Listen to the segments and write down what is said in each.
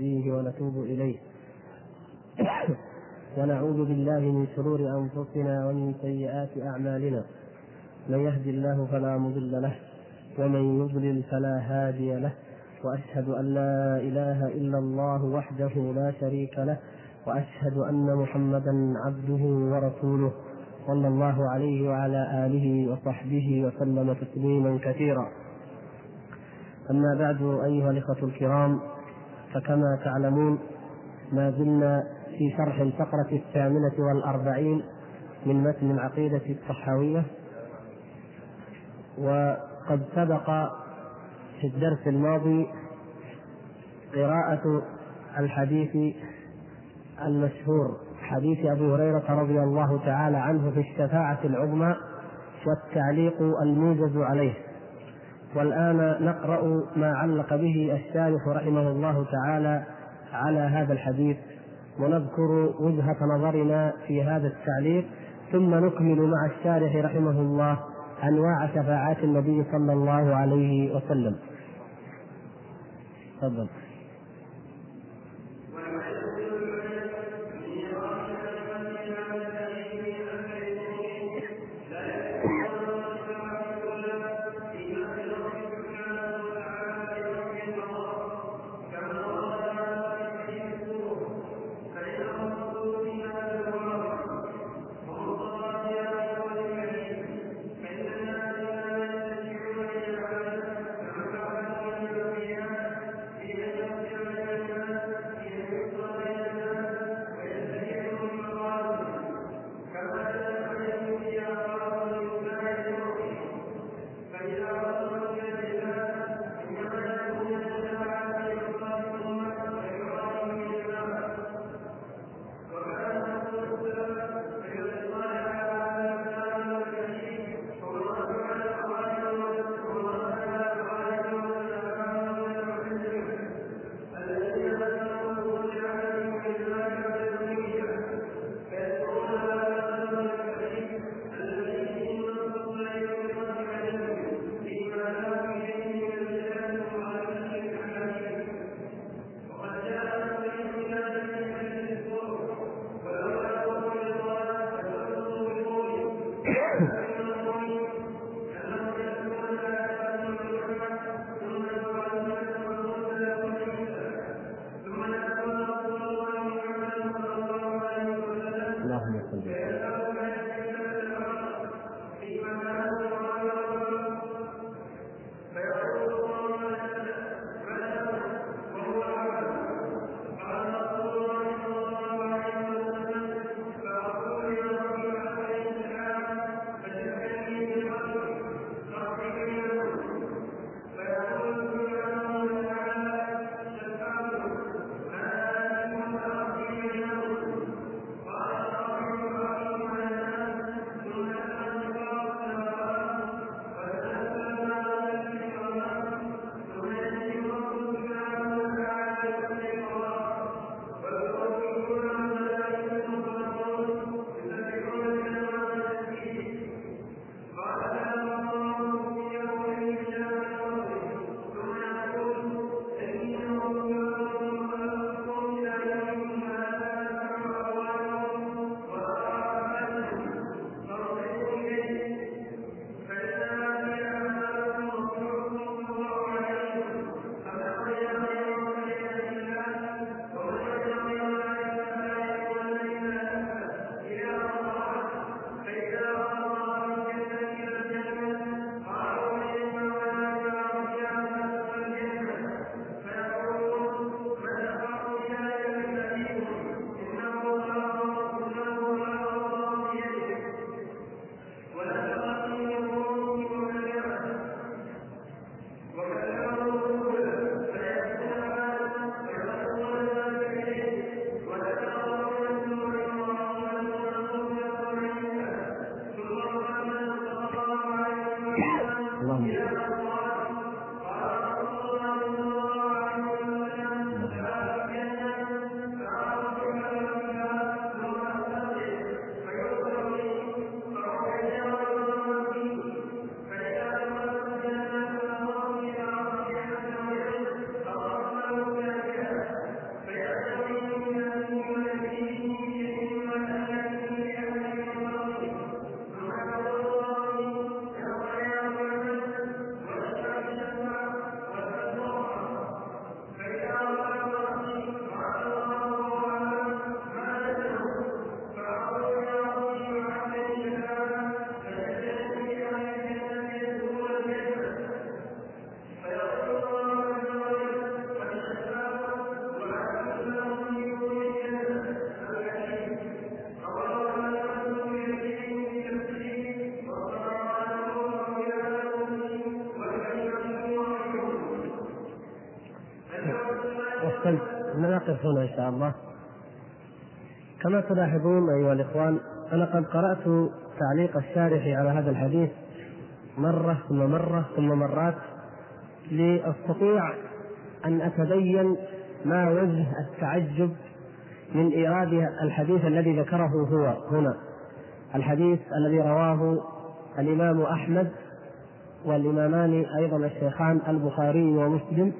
ونستهديه ونتوب إليه. ونعوذ بالله من شرور أنفسنا ومن سيئات أعمالنا. من يهد الله فلا مضل له ومن يضلل فلا هادي له. وأشهد أن لا إله إلا الله وحده لا شريك له وأشهد أن محمدا عبده ورسوله صلى الله عليه وعلى آله وصحبه وسلم تسليما كثيرا. أما بعد أيها الإخوة الكرام فكما تعلمون ما زلنا في شرح الفقرة الثامنة والأربعين من متن العقيدة الصحاوية وقد سبق في الدرس الماضي قراءة الحديث المشهور حديث أبي هريرة رضي الله تعالى عنه في الشفاعة العظمى والتعليق الموجز عليه. والآن نقرأ ما علق به الشارح رحمه الله تعالى على هذا الحديث ونذكر وجهة نظرنا في هذا التعليق ثم نكمل مع الشارح رحمه الله أنواع شفاعات النبي صلى الله عليه وسلم. تفضل. نقف هنا إن شاء الله. كما تلاحظون أيها الإخوان أنا قد قرأت تعليق الشارح على هذا الحديث مرة ثم مرة ثم مرات لأستطيع أن أتبين ما وجه التعجب من إيراد الحديث الذي ذكره هو هنا. الحديث الذي رواه الإمام أحمد والإمامان أيضا الشيخان البخاري ومسلم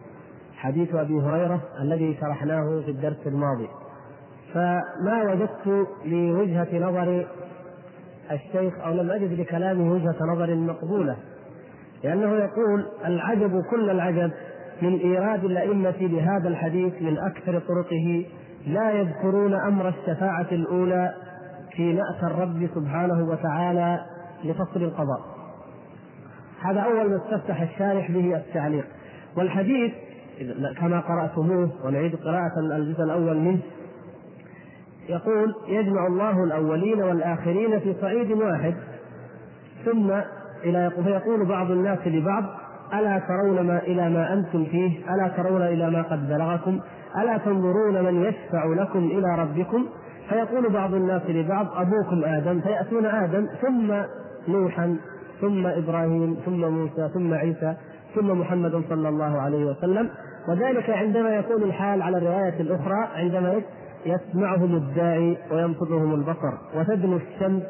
حديث أبي هريرة الذي شرحناه في الدرس الماضي. فما وجدت لوجهة نظر الشيخ أو لم أجد لكلامه وجهة نظر مقبولة لأنه يقول العجب كل العجب من إيراد الأئمة لهذا الحديث من أكثر طرقه لا يذكرون أمر الشفاعة الأولى في نأس الرب سبحانه وتعالى لفصل القضاء. هذا أول ما استفتح الشارح به التعليق. والحديث كما قرأتموه ونعيد قراءة الجزء الأول منه. يقول يجمع الله الأولين والآخرين في صعيد واحد. ثم إلى فيقول بعض الناس لبعض ألا ترون ما إلى ما أنتم فيه؟ ألا ترون إلى ما قد بلغكم؟ ألا تنظرون من يشفع لكم إلى ربكم؟ فيقول بعض الناس لبعض أبوكم آدم. فيأتون آدم ثم نوحا ثم إبراهيم ثم موسى ثم عيسى ثم محمد صلى الله عليه وسلم. وذلك عندما يكون الحال على الرواية الأخرى عندما يسمعهم الداعي وينفذهم البصر وتدنو الشمس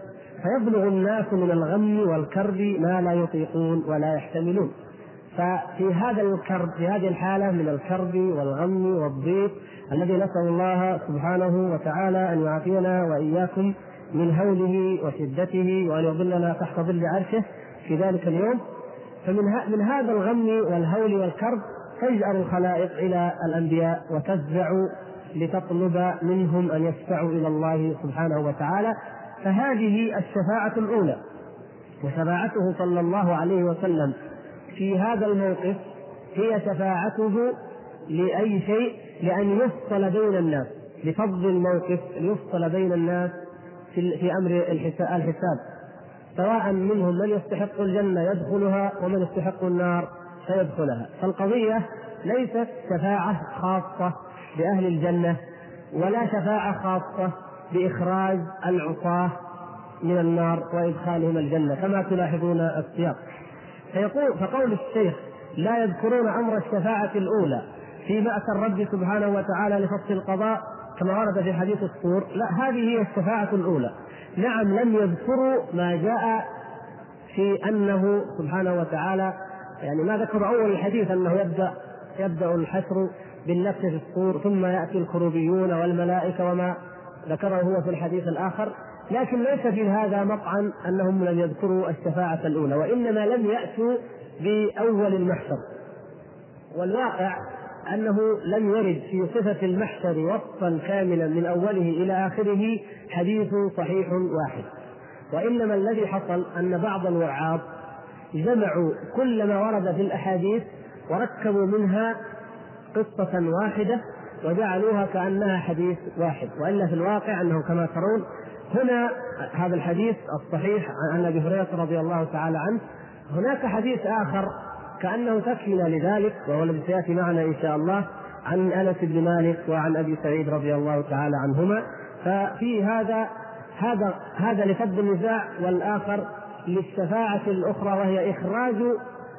فيبلغ الناس من الغم والكرب ما لا يطيقون ولا يحتملون. ففي هذا الكرب في هذه الحالة من الكرب والغم والضيق الذي نسأل الله سبحانه وتعالى أن يعافينا وإياكم من هوله وشدته وأن يظلنا تحت ظل عرشه في ذلك اليوم. فمن من هذا الغم والهول والكرب تجأر الخلائق إلى الأنبياء وتفزع لتطلب منهم أن يشفعوا إلى الله سبحانه وتعالى فهذه الشفاعة الأولى. وشفاعته صلى الله عليه وسلم في هذا الموقف هي شفاعته لأي شيء؟ لأن يفصل بين الناس. لفض الموقف ليفصل بين الناس في, في أمر الحساب. سواء منهم من يستحق الجنة يدخلها ومن يستحق النار. فيدخلها فالقضية ليست شفاعة خاصة بأهل الجنة ولا شفاعة خاصة بإخراج العصاة من النار وإدخالهم الجنة كما تلاحظون السياق. فيقول فقول الشيخ لا يذكرون أمر الشفاعة الأولى في بأس الرب سبحانه وتعالى لفصل القضاء كما ورد في حديث الصور لا هذه هي الشفاعة الأولى. نعم لم يذكروا ما جاء في أنه سبحانه وتعالى يعني ما ذكر أول الحديث أنه يبدأ يبدأ الحشر بالنفس في الصور ثم يأتي الكروبيون والملائكة وما ذكره هو في الحديث الآخر. لكن ليس في هذا مطعن أنهم لم يذكروا الشفاعة الأولى وإنما لم يأتوا بأول المحشر. والواقع أنه لم يرد في صفة المحشر وصفا كاملا من أوله إلى آخره حديث صحيح واحد. وإنما الذي حصل أن بعض الوعاظ جمعوا كل ما ورد في الأحاديث وركبوا منها قصة واحدة وجعلوها كأنها حديث واحد وإلا في الواقع أنه كما ترون هنا هذا الحديث الصحيح عن أبي هريرة رضي الله تعالى عنه هناك حديث آخر كأنه تكملة لذلك وهو الذي سيأتي معنا إن شاء الله عن أنس بن مالك وعن أبي سعيد رضي الله تعالى عنهما ففي هذا هذا هذا لفض النزاع والآخر للشفاعة الأخرى وهي إخراج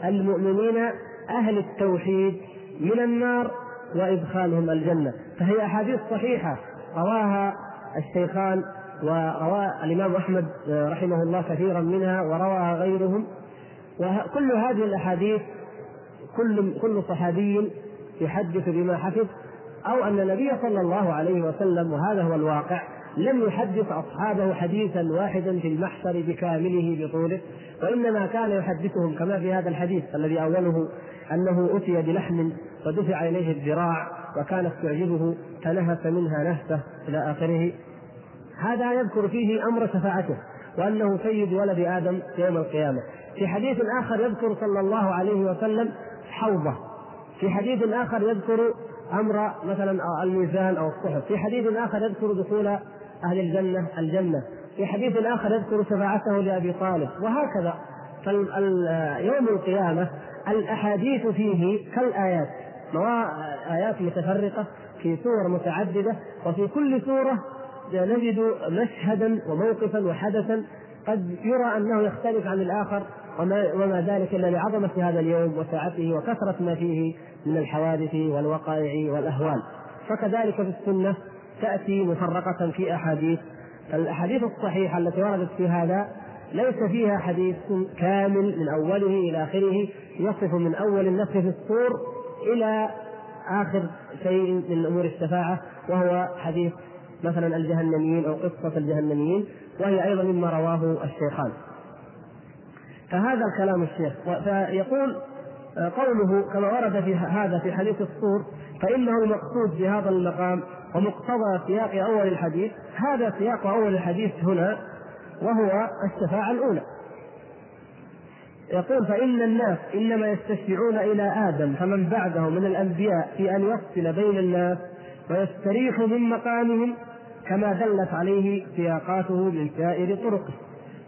المؤمنين أهل التوحيد من النار وإدخالهم الجنة. فهي أحاديث صحيحة رواها الشيخان وروى الإمام أحمد رحمه الله كثيرا منها وروى غيرهم. وكل هذه الأحاديث كل كل صحابي يحدث بما حفظ أو أن النبي صلى الله عليه وسلم وهذا هو الواقع لم يحدث أصحابه حديثا واحدا في المحشر بكامله بطوله وإنما كان يحدثهم كما في هذا الحديث الذي أوله أنه أتي بلحم ودفع إليه الذراع وكانت تعجبه فنهس منها نهسة إلى آخره. هذا يذكر فيه أمر شفاعته وأنه سيد ولد آدم يوم القيامة. في حديث آخر يذكر صلى الله عليه وسلم حوضة. في حديث آخر يذكر أمر مثلا الميزان أو الصحف. في حديث آخر يذكر دخول أهل الجنة الجنة. في حديث آخر يذكر شفاعته لأبي طالب. وهكذا فيوم القيامة الأحاديث فيه كالآيات. آيات متفرقة في سور متعددة وفي كل سورة نجد مشهدا وموقفا وحدثا. قد يرى أنه يختلف عن الآخر وما, وما ذلك إلا لعظمة هذا اليوم وسعته وكثرة ما فيه من الحوادث والوقائع والأهوال. فكذلك في السنة تأتي مفرقة في أحاديث. الأحاديث الصحيحة التي وردت في هذا ليس فيها حديث كامل من أوله إلى آخره يصف من أول النفخ في الصور إلى آخر شيء من أمور الشفاعة وهو حديث مثلا الجهنميين أو قصة الجهنميين وهي أيضا مما رواه الشيخان. فهذا الكلام الشيخ. فيقول قوله كما ورد في هذا في حديث الصور فإنه المقصود في هذا المقام ومقتضى سياق أول الحديث هذا سياق أول الحديث هنا وهو الشفاعة الأولى يقول فإن الناس إنما يستشفعون إلى آدم فمن بعده من الأنبياء في أن يفصل بين الناس ويستريح من مقامهم كما دلت عليه سياقاته من سائر طرقه.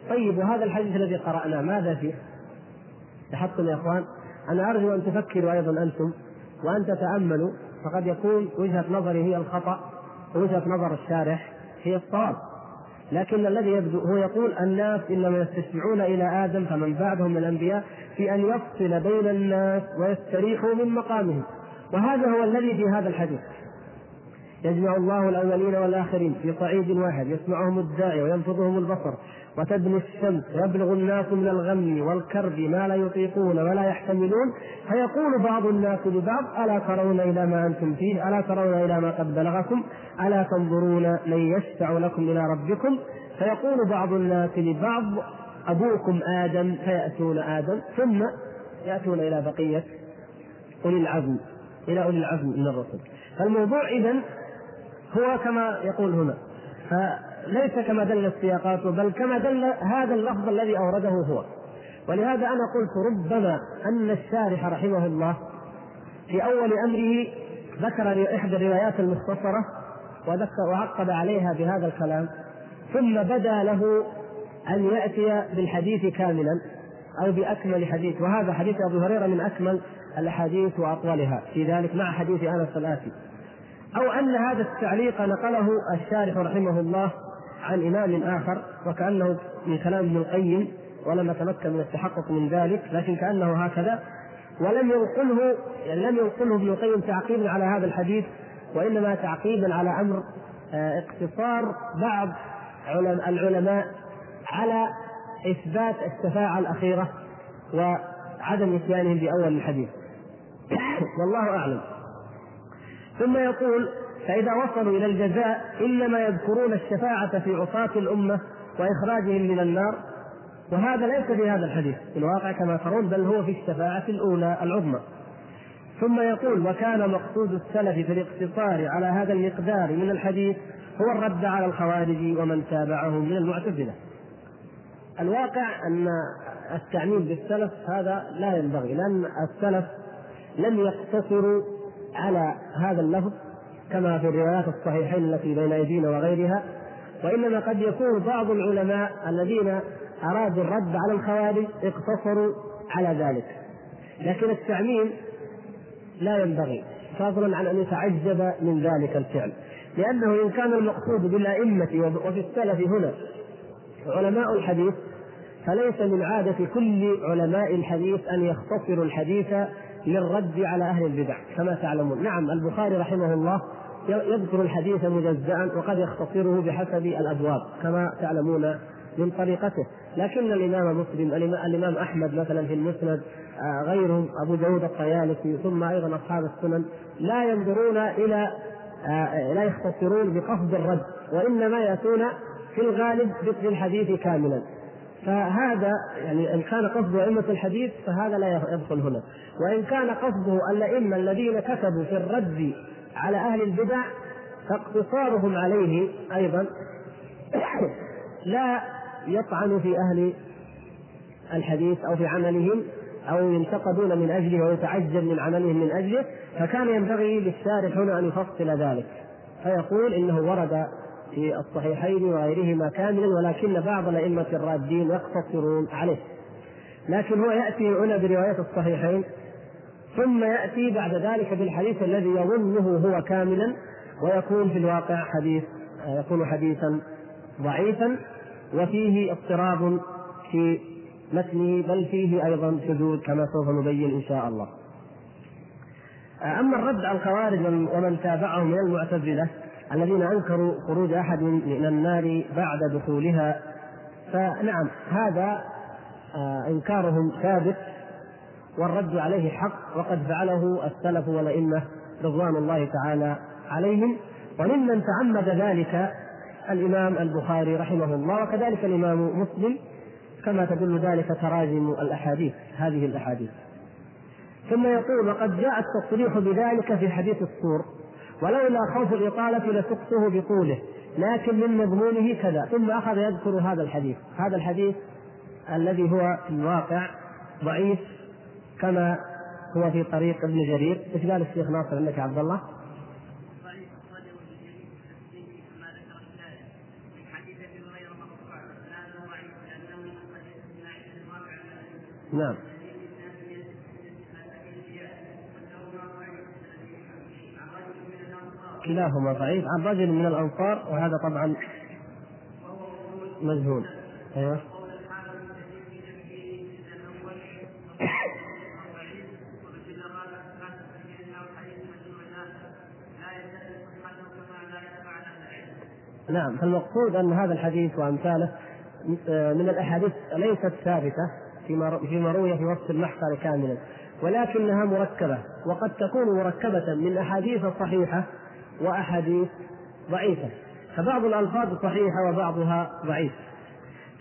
طيب وهذا الحديث الذي قرأناه ماذا فيه؟ لاحظتم يا إخوان أنا ارجو أن تفكروا أيضا أنتم وأن تتأملوا فقد يكون وجهة نظري هي الخطأ ووجهة نظر الشارح هي الصواب. لكن الذي يبدو هو يقول الناس إنما يستشفعون إلى آدم فمن بعدهم من الأنبياء في أن يفصل بين الناس ويستريحوا من مقامهم. وهذا هو الذي في هذا الحديث. يجمع الله الأولين والآخرين في صعيد واحد يسمعهم الداعي وينفضهم البصر وتدنو الشمس ويبلغ الناس من الغم والكرب ما لا يطيقون ولا يحتملون فيقول بعض الناس لبعض ألا ترون إلى ما أنتم فيه؟ ألا ترون إلى ما قد بلغكم؟ ألا تنظرون من يشفع لكم إلى ربكم؟ فيقول بعض الناس لبعض أبوكم آدم فيأتون آدم ثم يأتون إلى بقية أولي العزم إلى أولي العزم من الرسل. فالموضوع اذا هو كما يقول هنا. فليس كما دل السياقات بل كما دل هذا اللفظ الذي أورده هو. ولهذا أنا قلت ربما أن الشارح رحمه الله في أول أمره ذكر إحدى الروايات المختصرة وذكر وعقب عليها بهذا الكلام ثم بدا له أن يأتي بالحديث كاملا أو بأكمل حديث. وهذا حديث ابو هريرة من أكمل الأحاديث وأطولها. في ذلك مع حديث أنس الآتي. أو أن هذا التعليق نقله الشارح رحمه الله عن إمام آخر وكأنه من كلام ابن القيم ولم نتمكن من التحقق من ذلك لكن كأنه هكذا. ولم ينقله يعني لم ينقله ابن القيم تعقيبا على هذا الحديث وإنما تعقيبا على أمر آه، اقتصار بعض العلماء على إثبات الشفاعة الأخيرة وعدم إتيانهم بأول الحديث. والله أعلم. ثم يقول فإذا وصلوا إلى الجزاء إنما يذكرون الشفاعة في عصاة الأمة وإخراجهم من النار. وهذا ليس في هذا الحديث في الواقع كما ترون بل هو في الشفاعة الأولى العظمى. ثم يقول وكان مقصود السلف في الاقتصار على هذا المقدار من الحديث هو الرد على الخوارج ومن تابعهم من المعتزلة. الواقع أن التعميم بالسلف هذا لا ينبغي لأن السلف لم يقتصروا على هذا اللفظ كما في الروايات الصحيحين التي بين أيدينا وغيرها وإنما قد يكون بعض العلماء الذين أرادوا الرد على الخوارج اقتصروا على ذلك. لكن التعميم لا ينبغي فضلا عن أن يتعجب من ذلك الفعل. لأنه إن كان المقصود بالأئمة وفي السلف هنا علماء الحديث فليس من عادة كل علماء الحديث أن يختصروا الحديث للرد على أهل البدع كما تعلمون. نعم البخاري رحمه الله يذكر الحديث مجزأ وقد يختصره بحسب الأبواب كما تعلمون من طريقته. لكن الإمام مسلم الامام أحمد مثلا في المسند آه، غيرهم أبو داود الطيالسي ثم أيضا أصحاب السنن لا ينظرون إلى آه، لا يختصرون بقصد الرد وإنما يأتون في الغالب ذكر الحديث كاملا. فهذا يعني إن كان قصده أئمة الحديث فهذا لا يدخل هنا. وإن كان قصده الائمه الذين كتبوا في الرد على أهل البدع فاقتصارهم عليه أيضا لا يطعن في أهل الحديث أو في عملهم أو ينتقدون من أجله ويتعجب من عملهم من أجله فكان ينبغي للشارح هنا أن يفصل ذلك. فيقول إنه ورد في الصحيحين وغيرهما كاملا ولكن بعض الأئمة الرادين يقتصرون عليه لكن هو يأتي هنا برواية الصحيحين ثم يأتي بعد ذلك بالحديث الذي يظنه هو كاملا ويكون في الواقع حديث يكون حديثا ضعيفا وفيه اضطراب في متنه بل فيه أيضا شذوذ كما سوف نبين إن شاء الله. أما الرد على الخوارج ومن تابعهم من المعتزلة الذين أنكروا خروج أحد من النار بعد دخولها. فنعم هذا آه، إنكارهم ثابت والرد عليه حق وقد فعله السلف والأئمة رضوان الله تعالى عليهم. وممن تعمد ذلك الإمام البخاري رحمه الله وكذلك الإمام مسلم كما تدل ذلك تراجم الأحاديث هذه الأحاديث. ثم يقول وقد جاء التصريح بذلك في حديث السور. ولولا خوف الإطالة لسقته بطوله لكن من مضمونه كذا ثم أخذ يذكر هذا الحديث. هذا الحديث الذي هو في الواقع ضعيف كما هو في طريق ابن جرير. إيش قال الشيخ ناصر عندك يا عبد الله؟ نعم. كلاهما ضعيف عن رجل من الأنصار وهذا طبعا مجهول. أيوه. نعم فالمقصود أن هذا الحديث وأمثاله من الأحاديث ليست ثابتة فيما فيما روي في وصف المحصر كاملا ولكنها مركبة وقد تكون مركبة من احاديث صحيحه وأحاديث ضعيفة فبعض الألفاظ صحيحة وبعضها ضعيف.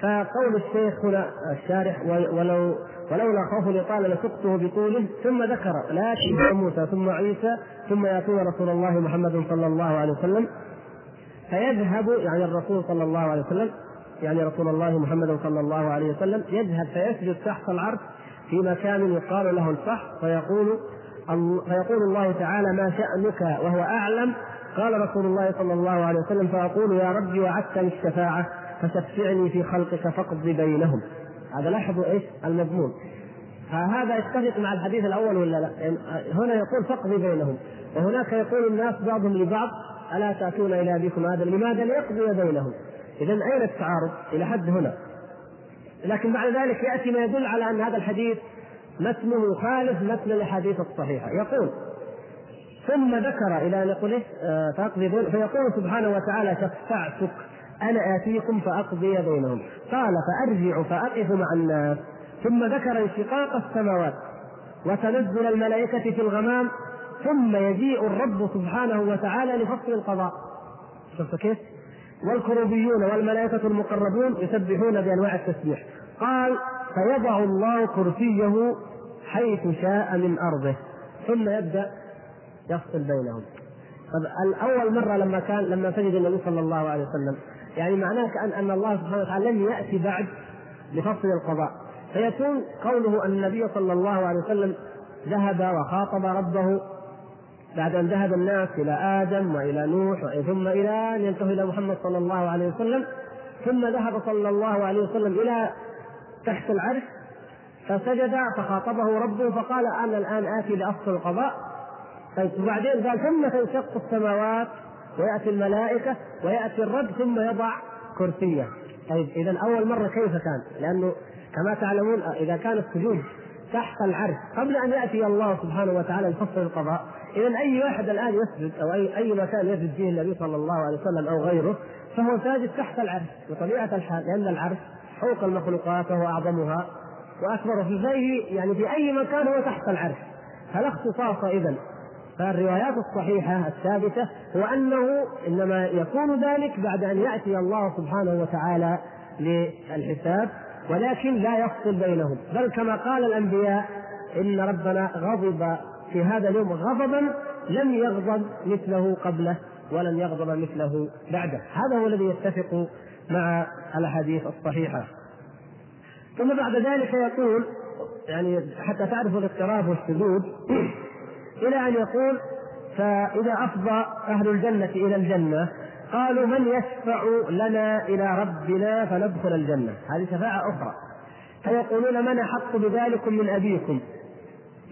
فقول الشيخ هنا الشارح ولو ولولا خوف الإطالة لسقته بطوله ثم ذكر لكن موسى ثم عيسى ثم يأتون رسول الله محمد صلى الله عليه وسلم فيذهب يعني الرسول صلى الله عليه وسلم يعني رسول الله محمد صلى الله عليه وسلم يذهب فيسجد تحت العرش في مكان يقال له الصح فيقول فيقول الله تعالى ما شأنك وهو أعلم. قال رسول الله صلى الله عليه وسلم فأقول يا ربي وعدتني الشفاعة فشفعني في خلقك فاقض بينهم. هذا لاحظوا إيش؟ المضمون. فهذا يتفق مع الحديث الأول ولا لا؟ يعني هنا يقول فاقضي بينهم. وهناك يقول الناس بعضهم لبعض ألا تأتون إلى أبيكم هذا لماذا؟ ليقضي بينهم؟ اذا أين التعارض؟ إلى حد هنا. لكن بعد ذلك يأتي ما يدل على أن هذا الحديث متنه يخالف متن الاحاديث الصحيحه يقول ثم ذكر إلى يقول آه، فاقضي فيقول سبحانه وتعالى شفعتك أنا آتيكم فأقضي بينهم. قال فأرجع فأقف مع الناس. ثم ذكر انشقاق السماوات وتنزل الملائكة في الغمام ثم يجيء الرب سبحانه وتعالى لفصل القضاء. شفت كيف؟ والكروبيون والملائكة المقربون يسبحون بأنواع التسبيح. قال فيضع الله كرسيه حيث شاء من أرضه ثم يبدأ يفصل بينهم. طب الأول مرة لما كان لما سجد النبي صلى الله عليه وسلم يعني معناه كأن أن الله سبحانه وتعالى لم يأتي بعد لفصل القضاء. فيكون قوله أن النبي صلى الله عليه وسلم ذهب وخاطب ربه بعد أن ذهب الناس إلى آدم وإلى نوح ثم إلى أن ينتهوا إلى محمد صلى الله عليه وسلم ثم ذهب صلى الله عليه وسلم إلى تحت العرش فسجد فخاطبه ربه فقال أنا الآن آتي لاصل القضاء طيب وبعدين قال ثم تنشق السماوات ويأتي الملائكة ويأتي الرب ثم يضع كرسيه طيب اذا أول مرة كيف كان؟ لأنه كما تعلمون إذا كان السجود تحت العرش قبل أن يأتي الله سبحانه وتعالى لفصل القضاء اذا أي واحد الآن يسجد أو اي أي مكان يسجد فيه النبي صلى الله عليه وسلم أو غيره فهو ساجد تحت العرش بطبيعه الحال لأن العرش فوق المخلوقات وهو أعظمها. وأكبر في فيه يعني في أي مكان هو تحت العرش. فلا اختصاص اذا فالروايات الصحيحة الثابتة هو أنه إنما يكون ذلك بعد أن يأتي الله سبحانه وتعالى للحساب ولكن لا يفصل بينهم. بل كما قال الأنبياء إن ربنا غضب في هذا اليوم غضبا لم يغضب مثله قبله ولن يغضب مثله بعده. هذا هو الذي يتفق مع الأحاديث الصحيحة. ثم بعد ذلك يقول يعني حتى تعرفوا الاضطراب والشذوذ إلى أن يقول فإذا أفضى أهل الجنة إلى الجنة قالوا من يشفع لنا إلى ربنا فندخل الجنة. هذه شفاعة أخرى. فيقولون من أحق بذلكم من أبيكم؟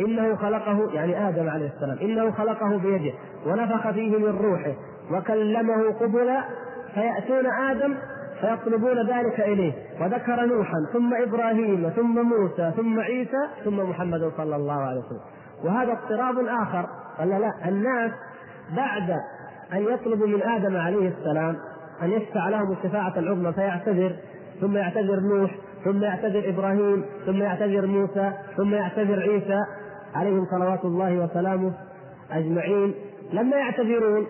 إنه خلقه يعني آدم عليه السلام إنه خلقه بيده ونفخ فيه من روحه وكلمه قبلا فيأتون آدم فيطلبون ذلك إليه. وذكر نوحا ثم إبراهيم ثم موسى ثم عيسى ثم محمد صلى الله عليه وسلم. وهذا اضطراب آخر. قال لا الناس بعد أن يطلبوا من آدم عليه السلام أن يشفع لهم الشفاعة العظمى فيعتذر ثم يعتذر نوح ثم يعتذر إبراهيم ثم يعتذر موسى ثم يعتذر عيسى عليهم صلوات الله وسلامه أجمعين. لما يعتذرون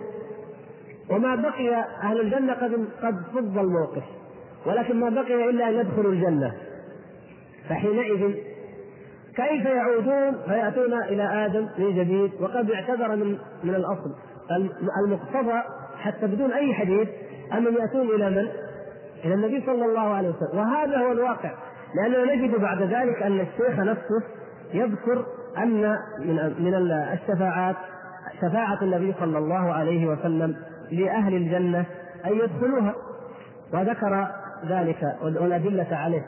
وما بقي أهل الجنة قد قد فض الموقف ولكن ما بقي إلا أن يدخلوا الجنة. فحينئذ كيف يعودون؟ فيأتون إلى آدم من جديد وقد اعتذر من من الأصل المقتضى حتى بدون أي حديث أنهم يأتون إلى من؟ إلى النبي صلى الله عليه وسلم. وهذا هو الواقع لأننا نجد بعد ذلك أن الشيخ نفسه يذكر أن من من الشفاعات شفاعة النبي صلى الله عليه وسلم لأهل الجنة أن يدخلوها. وذكر ذلك والأدلة عليه.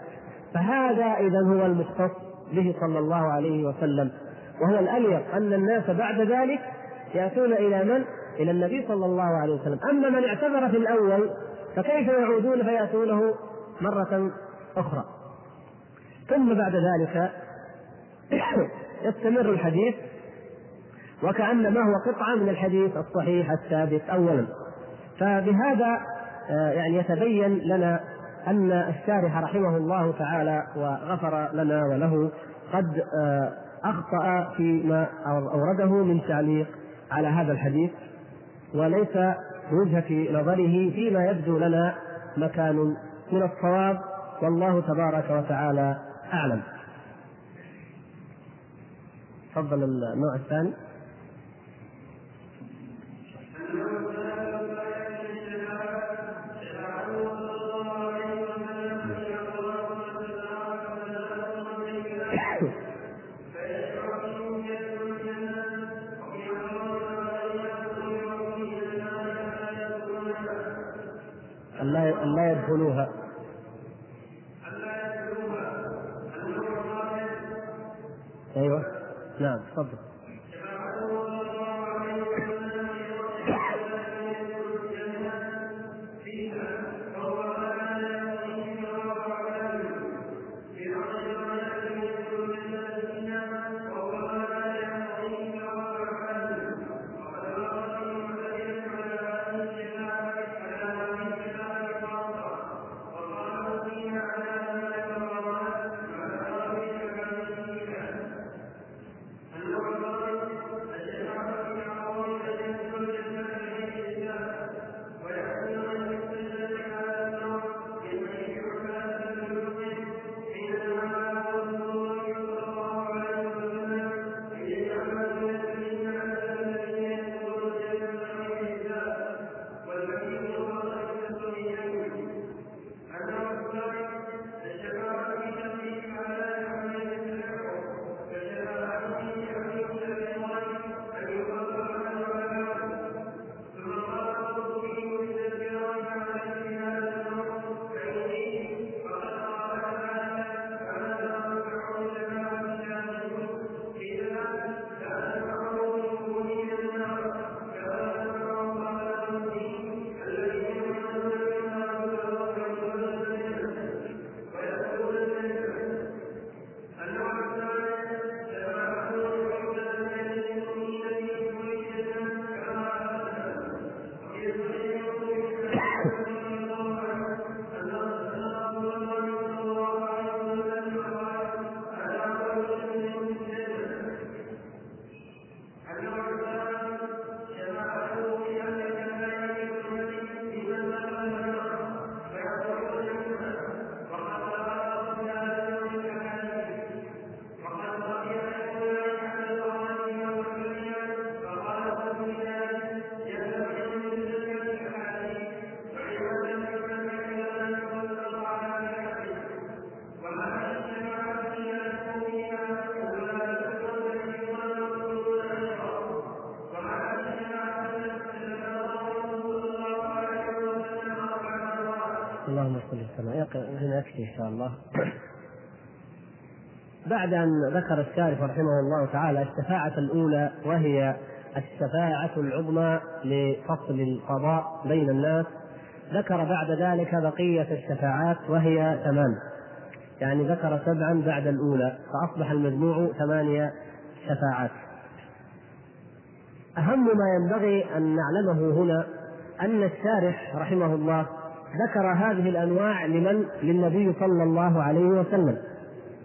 فهذا إذا هو المختص به صلى الله عليه وسلم. وهو الأليق أن الناس بعد ذلك يأتون إلى من؟ إلى النبي صلى الله عليه وسلم. أما من اعتذر في الأول فكيف يعودون فيأتونه مرة أخرى؟ ثم بعد ذلك يستمر الحديث وكأنما هو قطعة من الحديث الصحيح الثابت أولا. فبهذا آه، يعني يتبين لنا أن الشارح رحمه الله تعالى وغفر لنا وله قد آه، أخطأ فيما أورده من تعليق على هذا الحديث وليس وجهة نظره فيما يبدو لنا مكان من الصواب والله تبارك وتعالى أعلم. تفضل النوع الثاني. يدخلوها. أيوه. نعم تفضل. إن شاء الله. بعد أن ذكر الشارح رحمه الله تعالى الشفاعة الأولى وهي الشفاعة العظمى لفصل القضاء بين الناس ذكر بعد ذلك بقية الشفاعات وهي ثمان. يعني ذكر سبعا بعد الأولى فأصبح المجموع ثمانية شفاعات. أهم ما ينبغي أن نعلمه هنا أن الشارح رحمه الله ذكر هذه الأنواع لمن؟ للنبي صلى الله عليه وسلم.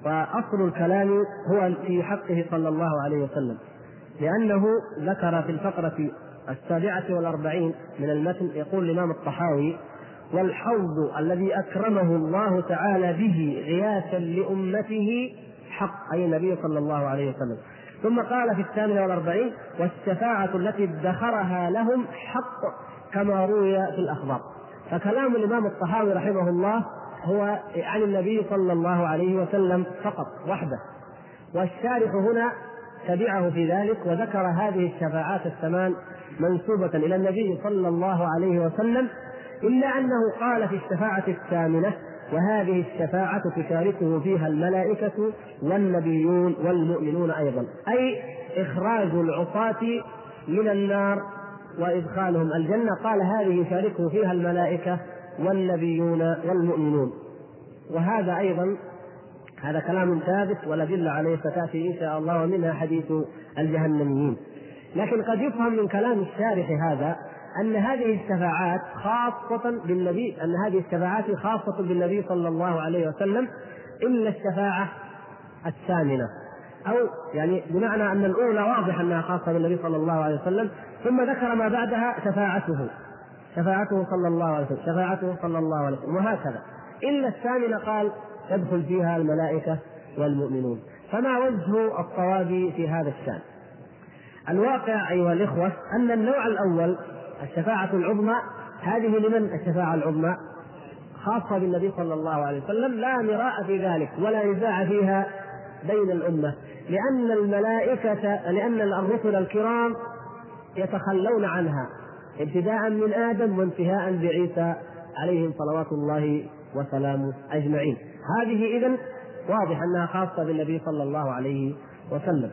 وأصل الكلام هو في حقه صلى الله عليه وسلم. لأنه ذكر في الفقرة السابعة والأربعين من المتن يقول الإمام الطحاوي والحوض الذي أكرمه الله تعالى به غياثا لأمته حق أي النبي صلى الله عليه وسلم. ثم قال في الثامنة والأربعين والشفاعة التي ادخرها لهم حق كما روي في الأخبار فكلام الإمام الطحاوي رحمه الله هو عن النبي صلى الله عليه وسلم فقط وحده. والشارح هنا تبعه في ذلك وذكر هذه الشفاعات الثمان منسوبة إلى النبي صلى الله عليه وسلم إلا أنه قال في الشفاعة الثامنة وهذه الشفاعة تشاركه فيها الملائكة والنبيون والمؤمنون أيضا. أي إخراج العصاة من النار وإدخالهم الجنة. قال هذه يشاركه فيها الملائكة والنبيون والمؤمنون. وهذا أيضا هذا كلام ثابت والأدلة عليه ستأتي إن شاء الله ومنها حديث الجهنميين. لكن قد يفهم من كلام الشارح هذا أن هذه الشفاعات خاصة بالنبي أن هذه الشفاعات خاصة بالنبي صلى الله عليه وسلم إلا الشفاعة الثامنة. أو يعني بمعنى أن الأولى واضح أنها خاصة بالنبي صلى الله عليه وسلم ثم ذكر ما بعدها شفاعته. شفاعته صلى الله عليه وسلم شفاعته صلى الله عليه وسلم وهكذا. إلا الثامنة قال يدخل فيها الملائكة والمؤمنون. فما وجه الصواب في هذا الشأن؟ الواقع أيها الإخوة أن النوع الأول الشفاعة العظمى هذه لمن الشفاعة العظمى؟ خاصة بالنبي صلى الله عليه وسلم لا مراء في ذلك ولا نزاع فيها بين الأمة لأن الملائكة لأن الرسل الكرام يتخلون عنها ابتداء من آدم وانتهاء بعيسى عليهم صلوات الله وسلامه أجمعين. هذه إذا واضح أنها خاصة بالنبي صلى الله عليه وسلم.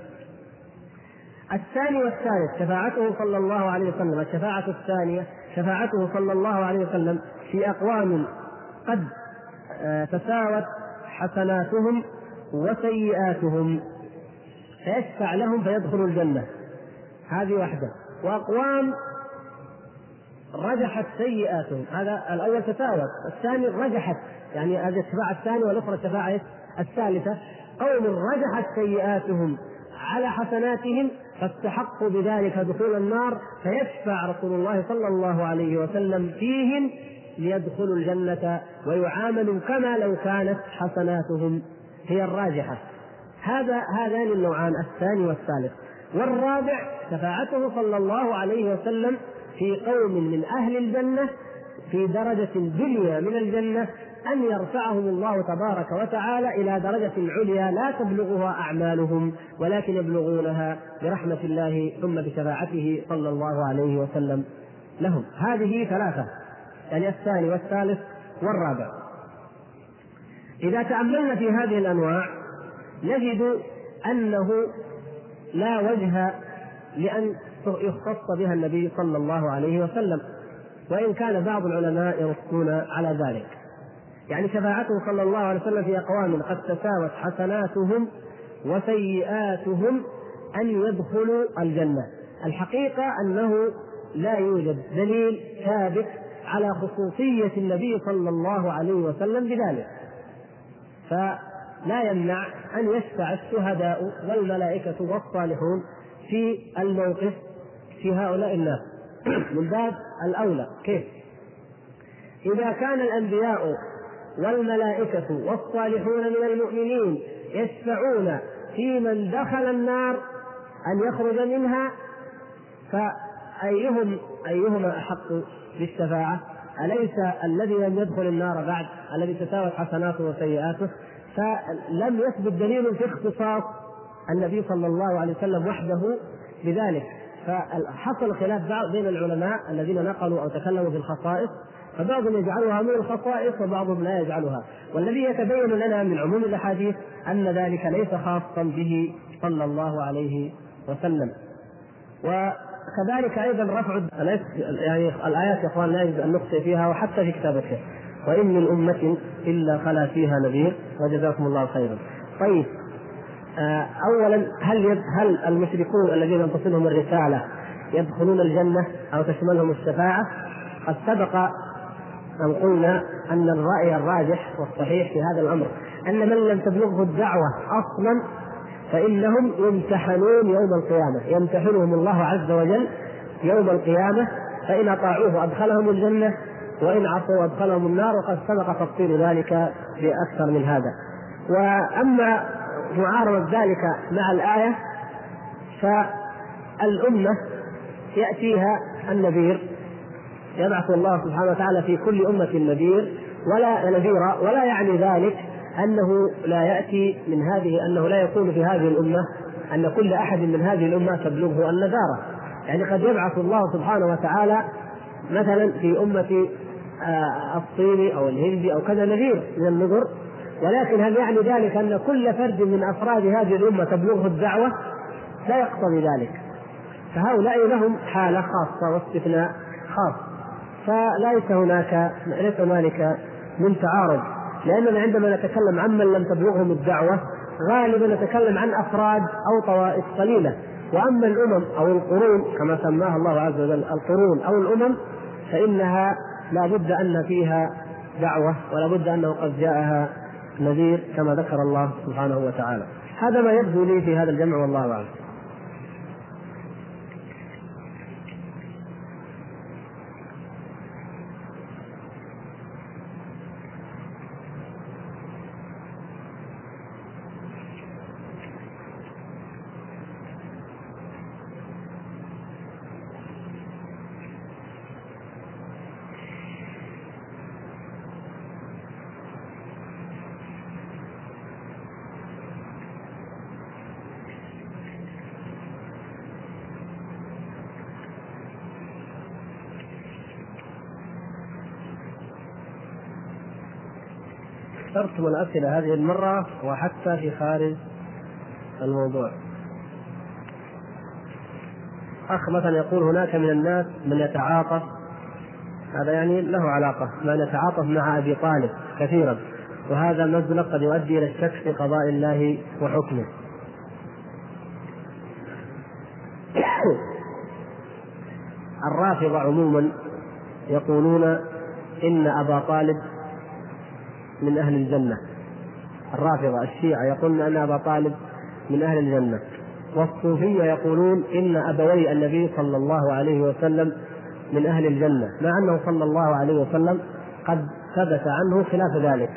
الثاني والثالث شفاعته صلى الله عليه وسلم. الشفاعة الثانية شفاعته صلى الله عليه وسلم في أقوام قد آه، تساوت حسناتهم وسيئاتهم فيشفع لهم فيدخلوا الجنة. هذه واحدة. وأقوام رجحت سيئاتهم. هذا الأول تساوت الثاني رجحت. يعني هذه الشفاعة الثانية والأخرى الشفاعة الثالثة. قوم رجحت سيئاتهم على حسناتهم فاستحقوا بذلك دخول النار فيشفع رسول الله صلى الله عليه وسلم فيهم ليدخلوا الجنة ويعاملوا كما لو كانت حسناتهم. هي الراجحة. هذا هذان النوعان الثاني والثالث. والرابع شفاعته صلى الله عليه وسلم في قوم من أهل الجنة في درجة دنيا من الجنة أن يرفعهم الله تبارك وتعالى إلى درجة عليا لا تبلغها أعمالهم ولكن يبلغونها برحمة الله ثم بشفاعته صلى الله عليه وسلم. لهم. هذه ثلاثة. يعني الثاني والثالث والرابع. إذا تأملنا في هذه الأنواع نجد أنه لا وجه لأن يختص بها النبي صلى الله عليه وسلم وإن كان بعض العلماء ينصون على ذلك. يعني شفاعته صلى الله عليه وسلم في أقوام قد تساوت حسناتهم وسيئاتهم أن يدخلوا الجنة. الحقيقة أنه لا يوجد دليل ثابت على خصوصية النبي صلى الله عليه وسلم بذلك. فلا يمنع أن يشفع الشهداء والملائكة والصالحون في الموقف في هؤلاء الناس من باب الأولى كيف؟ إذا كان الأنبياء والملائكة والصالحون من المؤمنين يشفعون في من دخل النار أن يخرج منها فأيهم أيهما أحق بالشفاعة؟ أليس الذي لم يدخل النار بعد؟ الذي تساوت حسناته وسيئاته؟ فلم يثبت دليل في اختصاص النبي صلى الله عليه وسلم وحده بذلك. فحصل خلاف بين العلماء الذين نقلوا أو تكلموا في الخصائص فبعضهم يجعلها من الخصائص وبعضهم لا يجعلها. والذي يتبين لنا من عموم الأحاديث أن ذلك ليس خاصا به صلى الله عليه وسلم. وكذلك أيضا رفع يعني الآيات يا أخوان لا يجوز أن نخطئ فيها وحتى في كتاب الشيخ وإن من أمة إلا خلا فيها نذير وجزاكم الله خيرا. طيب آه، اولا هل هل المشركون الذين تصلهم الرسالة يدخلون الجنة أو تشملهم الشفاعة؟ قد سبق أن قلنا أن الرأي الراجح والصحيح في هذا الأمر أن من لم تبلغه الدعوة أصلا فإنهم يمتحنون يوم القيامة. يمتحنهم الله عز وجل يوم القيامة. فإن أطاعوه أدخلهم الجنة وإن عصوا أدخلهم النار. وقد سبق تفصيل ذلك في أكثر من هذا. وأما معارضة ذلك مع الآية فالأمة يأتيها النذير. يبعث الله سبحانه وتعالى في كل أمة نذير. ولا نذيرا ولا يعني ذلك أنه لا يأتي من هذه أنه لا يكون في هذه الأمة أن كل أحد من هذه الأمة تبلغه النذارة. يعني قد يبعث الله سبحانه وتعالى مثلا في أمة آه، الصيني أو الهندي أو كذا نذير من النذر. ولكن هل يعني ذلك أن كل فرد من أفراد هذه الأمة تبلغه الدعوة؟ لا يقتضي ذلك. فهؤلاء لهم حالة خاصة واستثناء خاص. فليس هناك ليس هنالك من تعارض. لاننا عندما نتكلم عمن لم تبلغهم الدعوة غالبا نتكلم عن أفراد أو طوائف قليلة. وأما الأمم أو القرون كما سماها الله عز وجل القرون أو الأمم فإنها لا بد أن فيها دعوة ولا بد أنه قد جاءها نذير كما ذكر الله سبحانه وتعالى. هذا ما يبدو لي في هذا الجمع والله أعلم. اخترتم الأسئلة هذه المرة وحتى في خارج الموضوع. أخ مثلا يقول هناك من الناس من يتعاطف هذا يعني له علاقة من يتعاطف مع أبي طالب كثيرا وهذا مزلق قد يؤدي إلى الشك في قضاء الله وحكمه. الرافضة عموما يقولون إن أبا طالب من أهل الجنة. الرافضة الشيعة يقولون أن أبا طالب من أهل الجنة. والصوفية يقولون إن أبوي النبي صلى الله عليه وسلم من أهل الجنة. مع أنه صلى الله عليه وسلم قد ثبت عنه خلاف ذلك.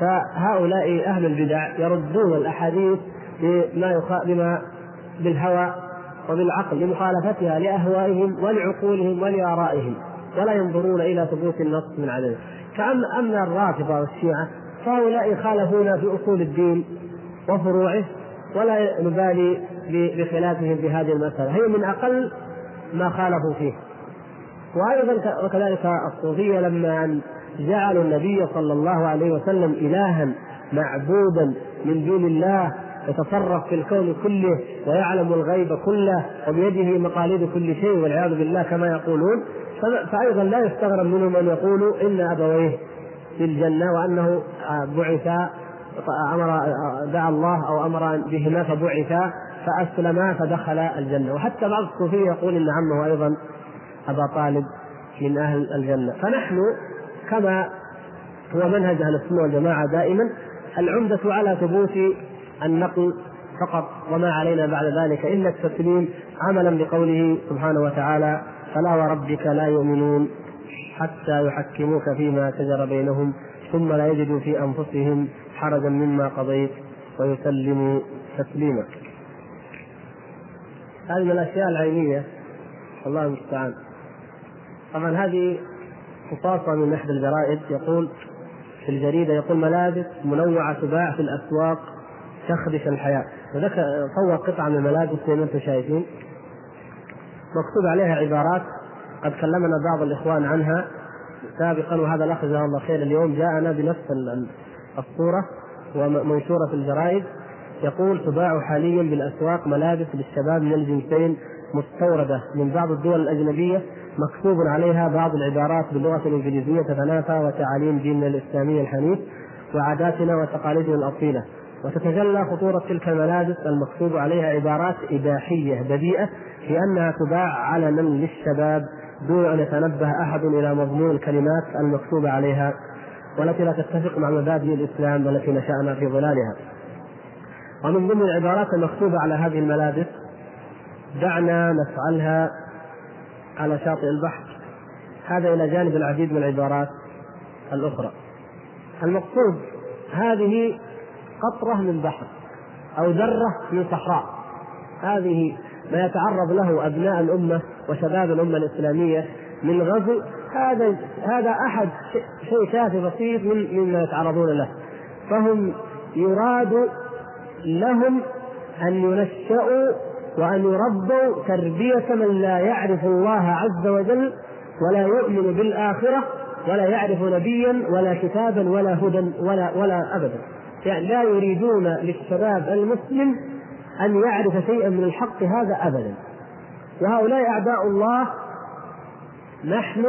فهؤلاء أهل البدع يردون الأحاديث بما. بما بالهوى وبالعقل لمخالفتها لأهوائهم ولعقولهم ولآرائهم ولا ينظرون إلى ثبوت النص من عدمه فأما أما الرافضة والشيعة فهؤلاء يخالفون في أصول الدين وفروعه ولا نبالي بخلافهم في هذه المسألة. هي من أقل ما خالفوا فيه. وأيضا وكذلك الصوفية لما جعلوا النبي صلى الله عليه وسلم إلها معبودا من دون الله يتصرف في الكون كله ويعلم الغيب كله وبيده مقاليد كل شيء والعياذ بالله كما يقولون فايضا لا يستغرب منهم ان يقولوا إن أبويه في الجنة وأنه بعثا أمر دعا الله أو أمر بهما فبعثا فاسلما فدخل الجنة. وحتى بعض الصوفيه يقول إن عمه أيضا أبا طالب من أهل الجنة. فنحن كما هو منهج أهل السنة والجماعة دائما العمدة على ثبوت النقل فقط وما علينا بعد ذلك. الا التسليم عملا بقوله سبحانه وتعالى فلا وربك لا يؤمنون حتى يحكموك فيما شجر بينهم ثم لا يجدوا في أنفسهم حرجا مما قضيت ويسلموا تسليما. هذه من الأشياء العينية الله المستعان. طبعا هذه خصاصة من إحدى الجرائد يقول في الجريدة يقول ملابس منوعة تباع في الأسواق تخدش الحياة وذكر صور قطعة من الملابس زي ما أنتم شايفين مكتوب عليها عبارات قد كلمنا بعض الإخوان عنها. سابقا وهذا الأخ جزاه الله خير اليوم جاءنا بنفس الصورة ومنشورة في الجرائد. يقول تباع حاليا بالأسواق ملابس للشباب من الجنسين مستوردة من بعض الدول الأجنبية مكتوب عليها بعض العبارات باللغة الإنجليزية تتنافى وتعاليم ديننا الإسلامي الحنيف وعاداتنا وتقاليدنا الأصيلة. وتتجلى خطورة تلك الملابس المكتوب عليها عبارات إباحية لأنها تباع علنا للشباب دون أن يتنبه أحد إلى مضمون الكلمات المكتوبة عليها والتي لا تتفق مع مبادئ الإسلام التي نشأنا في ظلالها. ومن ضمن العبارات المكتوبة على هذه الملابس دعنا نفعلها على شاطئ البحر. هذا إلى جانب العديد من العبارات الأخرى. المقصود هذه قطرة من بحر أو ذرة من صحراء. هذه ما يتعرض له أبناء الأمة وشباب الأمة الإسلامية من غزو. هذا هذا أحد شيء شافي بسيط مما يتعرضون له. فهم يراد لهم أن ينشأوا وأن يربوا تربية من لا يعرف الله عز وجل ولا يؤمن بالآخرة ولا يعرف نبيا ولا كتابا ولا هدى ولا ولا أبدا. يعني لا يريدون للشباب المسلم أن يعرف شيئا من الحق هذا أبدا. وهؤلاء أعداء الله نحن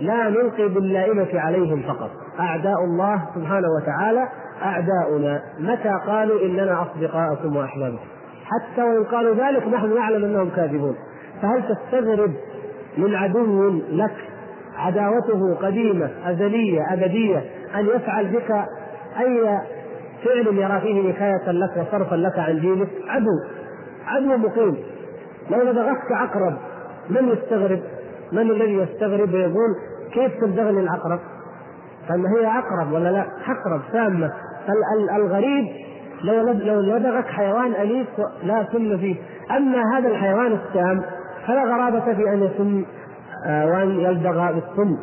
لا نلقي باللائمة عليهم فقط. أعداء الله سبحانه وتعالى أعداؤنا. متى قالوا إننا أصدقاءكم وأحبابكم؟ حتى وإن قالوا ذلك نحن نعلم أنهم كاذبون. فهل تستغرب من عدو لك عداوته قديمة أزلية أبدية أن يفعل بك أي فعل يرى فيه نكاية لك وصرفا لك عن دينك عدو عدو مقيم لو لدغتك عقرب من يستغرب؟ من الذي يستغرب ويقول كيف تلدغني العقرب؟ فما هي عقرب ولا لا؟ عقرب سامة الغريب لو لو لدغك حيوان أليف لا سم فيه، أما هذا الحيوان السام فلا غرابة في أن يسم آه، وأن يلدغ بالسم.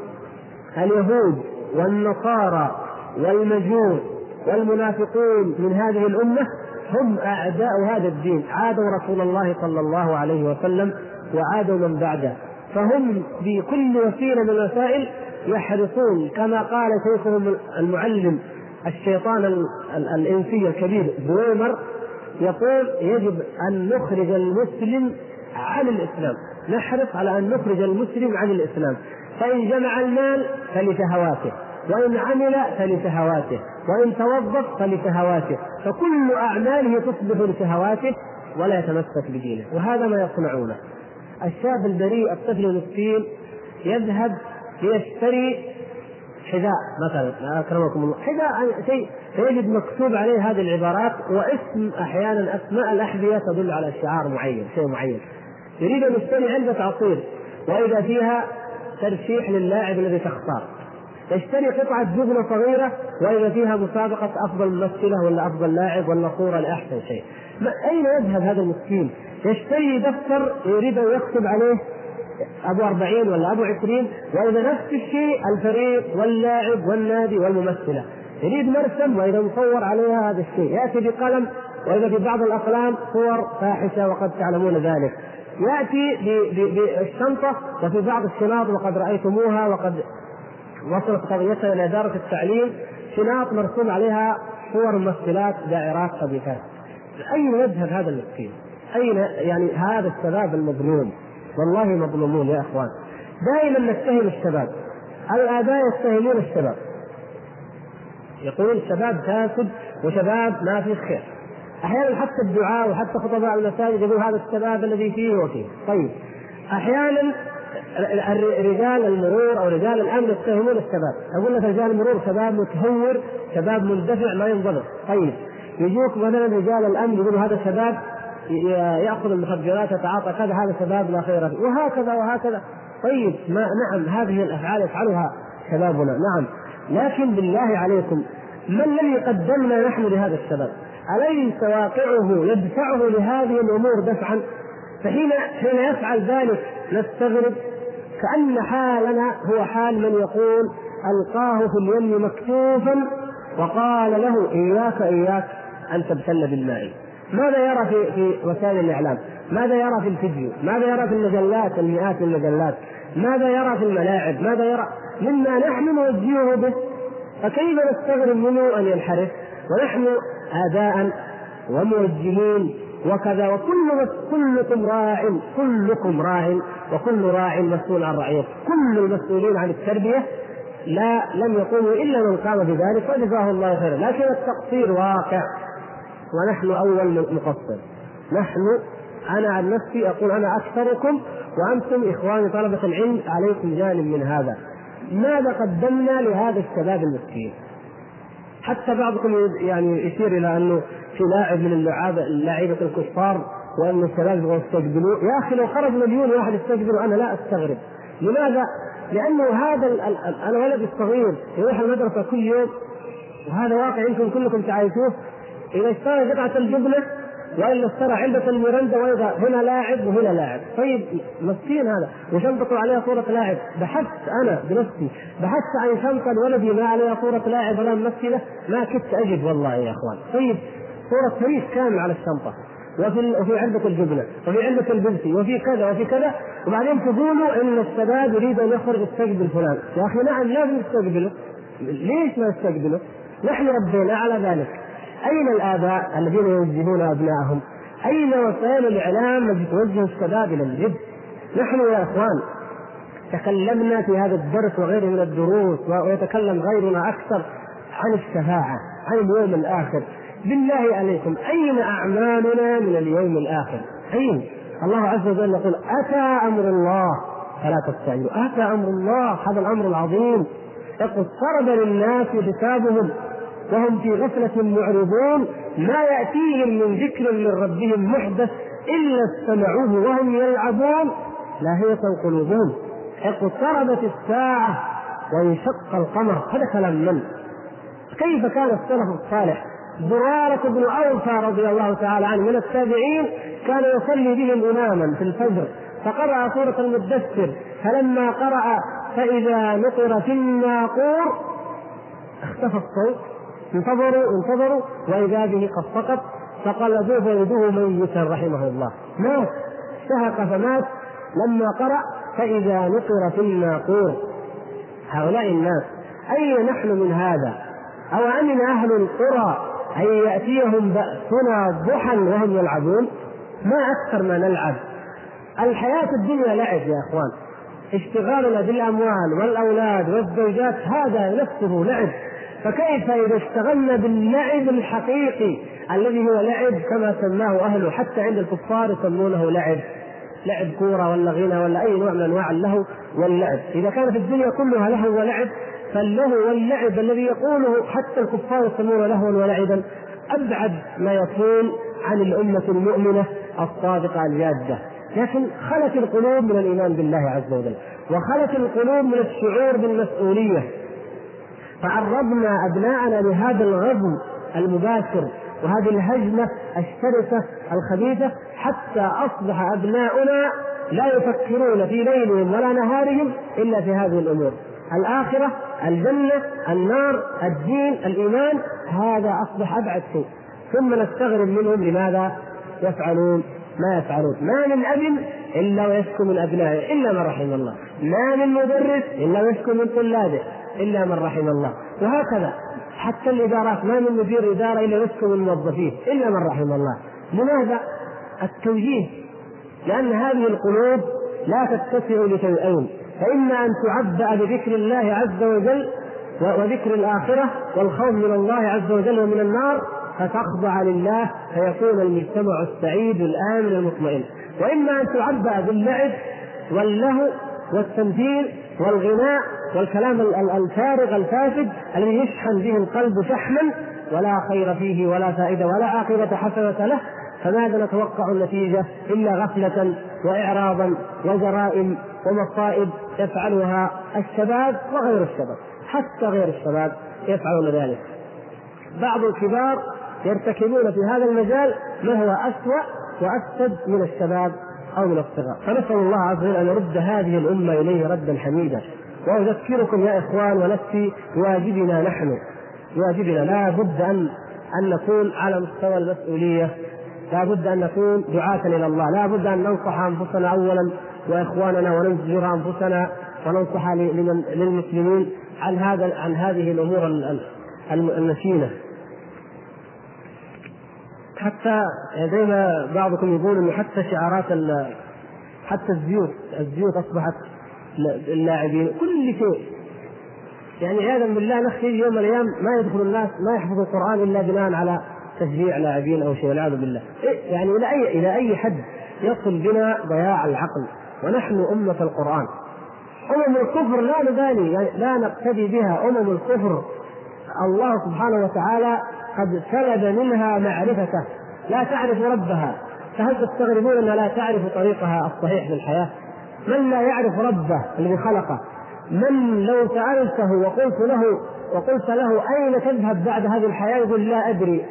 اليهود والنصارى والمجوس والمنافقون من هذه الأمة هم أعداء هذا الدين. عادوا رسول الله صلى الله عليه وسلم وعادوا من بعده. فهم بكل وسيلة من الوسائل يحرصون كما قال شيخهم المعلم الشيطان الإنسي الكبير بويمر يقول يجب أن نخرج المسلم عن الإسلام. نحرص على أن نخرج المسلم عن الإسلام. فإن جمع المال فلشهواته وإن عمل فلشهواته وإن توظف فلشهواته فكل أعماله تصبح لشهواته ولا يتمسك بدينه وهذا ما يصنعونه. الشاب البريء الطفل المسكين يذهب ليشتري حذاء مثلا أكرمكم الله حذاء شيء فيجد مكتوب عليه هذه العبارات واسم أحيانا أسماء الأحذية تدل على شعار معين شيء معين. يريد أن يشتري علبه عصير وإذا فيها ترشيح للاعب الذي تختار. يشتري قطعة جبنة صغيرة وإذا فيها مسابقة أفضل ممثلة ولا أفضل لاعب ولا صورة لأحسن شيء. أين يذهب هذا المسكين؟ يشتري دفتر يريد أن يكتب عليه أبو أربعين ولا أبو عشرين وإذا نفس الشيء الفريق واللاعب والنادي والممثلة. يريد مرسم وإذا مصور عليها هذا الشيء، يأتي بقلم وإذا في بعض الأقلام صور فاحشة وقد تعلمون ذلك. يأتي بالشنطة وفي بعض الشنط وقد رأيتموها وقد وصلت قضيتها إلى إدارة التعليم شناط مرسوم عليها صور ممثلات دائرات خبيثات. أين يذهب هذا المسكين؟ أين يعني هذا الشباب المظلوم؟ والله مظلومون يا إخوان. دائما نتهم الشباب. الآباء يتهمون الشباب. يقولون الشباب فاسد وشباب ما في خير. أحيانا حتى الدعاء وحتى خطباء المساجد يقول هذا الشباب الذي فيه وفيه. طيب. أحيانا رجال المرور أو رجال الأمن يتهمون الشباب، أقول لك رجال المرور شباب متهور، شباب مندفع ما ينضبط، طيب يجوك مثلا رجال الأمن يقولوا هذا شباب يأخذ المخدرات يتعاطى كذا هذا شباب لا خير فيه، وهكذا وهكذا، طيب ما نعم هذه الأفعال يفعلها شبابنا، نعم، لكن بالله عليكم ما الذي قدمنا نحن لهذا الشباب؟ أليس واقعه يدفعه لهذه الأمور دفعا؟ فحين حين يفعل ذلك نستغرب كأن حالنا هو حال من يقول ألقاه في اليم مكتوفا وقال له إياك إياك أن تبتل بالماء. ماذا يرى في في وسائل الإعلام؟ ماذا يرى في الفيديو؟ ماذا يرى في المجلات؟ المئات المجلات. ماذا يرى في الملاعب؟ ماذا يرى؟ مما نحن نوجهه به. فكيف نستغرب منه أن ينحرف؟ ونحن اداء وموجهين. وكذا وكل كلكم راع كلكم راع وكل راع مسؤول عن رعيته كل المسؤولين عن التربية لا لم يقوموا إلا من قام بذلك وجزاه الله خيرا. لكن التقصير واقع ونحن أول مقصر نحن أنا عن نفسي أقول أنا أكثركم وأنتم إخواني طلبة العلم عليكم جانب من هذا. ماذا قدمنا لهذا الشباب المسكين؟ حتى بعضكم يعني يشير إلى أنه في لاعب من اللعاب اللاعيبه الكفار وأن الشباب يبغوا يستقبلوه يا أخي لو خرج مليون واحد يستقبله أنا لا أستغرب. لماذا؟ لأنه هذا الولد الصغير يروح المدرسة كل يوم وهذا واقع يمكن كلكم تعايشوه إذا اشترى قطعه الجبنة والا اشترى علبه الميرندا وإذا هنا لاعب وهنا لاعب. طيب مسكين هذا. وشنطته عليها صورة لاعب. بحثت أنا بنفسي. بحثت عن شنطة ولدي ما عليها صورة لاعب ولا ممثلة. ما كنت أجد والله يا إخوان. طيب صورة تاريخ كامل على الشنطة. وفي وفي علبة الجبنة. وفي علبة البنسي. وفي كذا وفي كذا. وبعدين تقولوا إن الشباب يريد أن يخرج يستقبل فلان. يا أخي نعم لازم نستقبله ليش ما نستقبله؟ نحن ربينا على ذلك. أين الآباء الذين يوجهون ابنائهم؟ أين وسائل الإعلام التي توجه الشباب إلى الجد؟ نحن يا إخوان تكلمنا في هذا الدرس وغيره من الدروس ويتكلم غيرنا أكثر عن الشفاعة، عن اليوم الآخر، بالله عليكم أين أعمالنا من اليوم الآخر؟ أين؟ الله عز وجل يقول أتى أمر الله فلا تستعجلوا، أتى أمر الله هذا الأمر العظيم اقترب للناس حسابهم وهم في غفلة معرضون ما يأتيهم من ذكر من ربهم محدث إلا استمعوه وهم يلعبون. لاهية قلوبهم اقتربت الساعة وانشق القمر. هذا كلام من؟ كيف كان السلف الصالح؟ زرارة بن أوفى رضي الله تعالى عنه من التابعين كان يصلي بهم إماما في الفجر فقرأ سورة المدثر فلما قرأ فإذا نقر في الناقور اختفى الصوت. انتظروا انتظروا وإذا به قد سقط فقلبوه فوجدوه ميتا رحمه الله. مات شهق فمات لما قرأ فإذا نقر في الناقور. هؤلاء الناس أين نحن من هذا؟ أو أمن أهل القرى أن يأتيهم بأسنا ضحى وهم يلعبون؟ ما أكثر ما نلعب. الحياة الدنيا لعب يا إخوان. اشتغالنا بالأموال والأولاد والزوجات هذا نفسه لعب. فكيف إذا اشتغلنا باللعب الحقيقي الذي هو لعب كما سماه أهله حتى عند الكفار يسمونه لعب لعب كورة ولا غنى ولا أي نوع من أنواع اللهو واللعب. إذا كانت الدنيا كلها لهو ولعب فاللهو واللعب الذي يقوله حتى الكفار يسمونه لهوا ولعبا أبعد ما يكون عن الأمة المؤمنة الصادقة الجادة. لكن خلت القلوب من الإيمان بالله عز وجل وخلت القلوب من الشعور بالمسؤولية. فعرضنا أبناءنا لهذا الغزو المباشر وهذه الهجمة الشرسة الخبيثة حتى أصبح أبناؤنا لا يفكرون في ليلهم ولا نهارهم إلا في هذه الأمور. الآخرة الجنة النار الدين الإيمان هذا أصبح أبعد شيء. ثم نستغرب منهم لماذا يفعلون ما يفعلون. ما من أب إلا ويشكو من أبنائه إلا من رحم الله. ما من مدرس إلا ويشكو من طلابه. إلا من رحم الله. وهكذا حتى الإدارات ما من مدير إدارة إلا يشكو من موظفيه إلا من رحم الله. لماذا؟ التوجيه. لأن هذه القلوب لا تتسع لشيئين. فإما أن تعبأ بذكر الله عز وجل وذكر الآخرة والخوف من الله عز وجل ومن النار فتخضع لله فيكون المجتمع السعيد الآمن المطمئن. وإما أن تعبأ باللعب واللهو والتمثيل والغناء والكلام الفارغ الفاسد الذي يشحن به القلب شحنا ولا خير فيه ولا فائدة ولا عاقبة حسنة له فماذا نتوقع النتيجة إلا غفلة وإعراضا وجرائم ومصائب يفعلها الشباب وغير الشباب حتى غير الشباب يفعلون ذلك. بعض الكبار يرتكبون في هذا المجال ما هو أسوأ وافسد من الشباب. أو من الصغار فنسأل الله عز وجل أن يرد هذه الأمة إليه ردا حميدا. وأذكركم يا إخوان ونفسي بواجبنا نحن. بواجبنا. لا بد ان أن نكون على مستوى المسؤولية. لا بد أن نكون دعاة إلى الله. لا بد أن ننصح أنفسنا اولا وإخواننا وننزجر أنفسنا وننصح للمسلمين عن هذا عن هذه الأمور المشينة. حتى زي ما بعضكم يقول انه حتى شعارات حتى الزيوت الزيوت أصبحت اللاعبين كل شيء. يعني عياذا بالله نخشى يوم من الأيام ما يدخل الناس ما يحفظوا القرآن إلا بناء على تشجيع لاعبين أو شيء والعياذ بالله. إيه يعني إلى أي إلى أي حد يصل بنا ضياع العقل؟ ونحن أمة القرآن. أمم الكفر لا نبالي يعني لا نقتدي بها. أمم الكفر الله سبحانه وتعالى قد سلب منها معرفته لا تعرف ربها. فهل تستغربون أنها لا تعرف طريقها الصحيح في الحياة؟ من لا يعرف ربه الذي خلقه؟ من لو سألته وقلت له وقلت له أين تذهب بعد هذه الحياة؟ يقول لا أدري.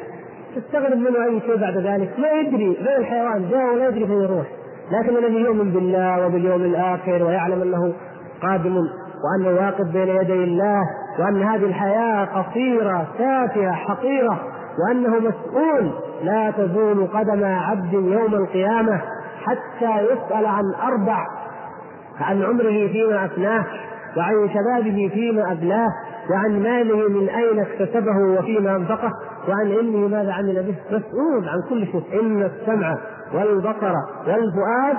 تستغرب منه أي شيء بعد ذلك؟ ما يدري. زي الحيوان. جاء ولا يدري فين يروح. لكن الذي يؤمن بالله وباليوم الآخر ويعلم أنه قادم وأنه واقف بين يدي الله وأن هذه الحياة قصيرة تافهه حقيرة وأنه مسؤول. لا تزول قدم عبد يوم القيامة حتى يسأل عن أربع عن عمره فيما أفناه وعن شبابه فيما ابلاه وعن ماله من أين اكتسبه وفيما أنفقه وعن علمه ماذا عمل به. مسؤول عن كل شيء. إن السمع والبصر والفؤاد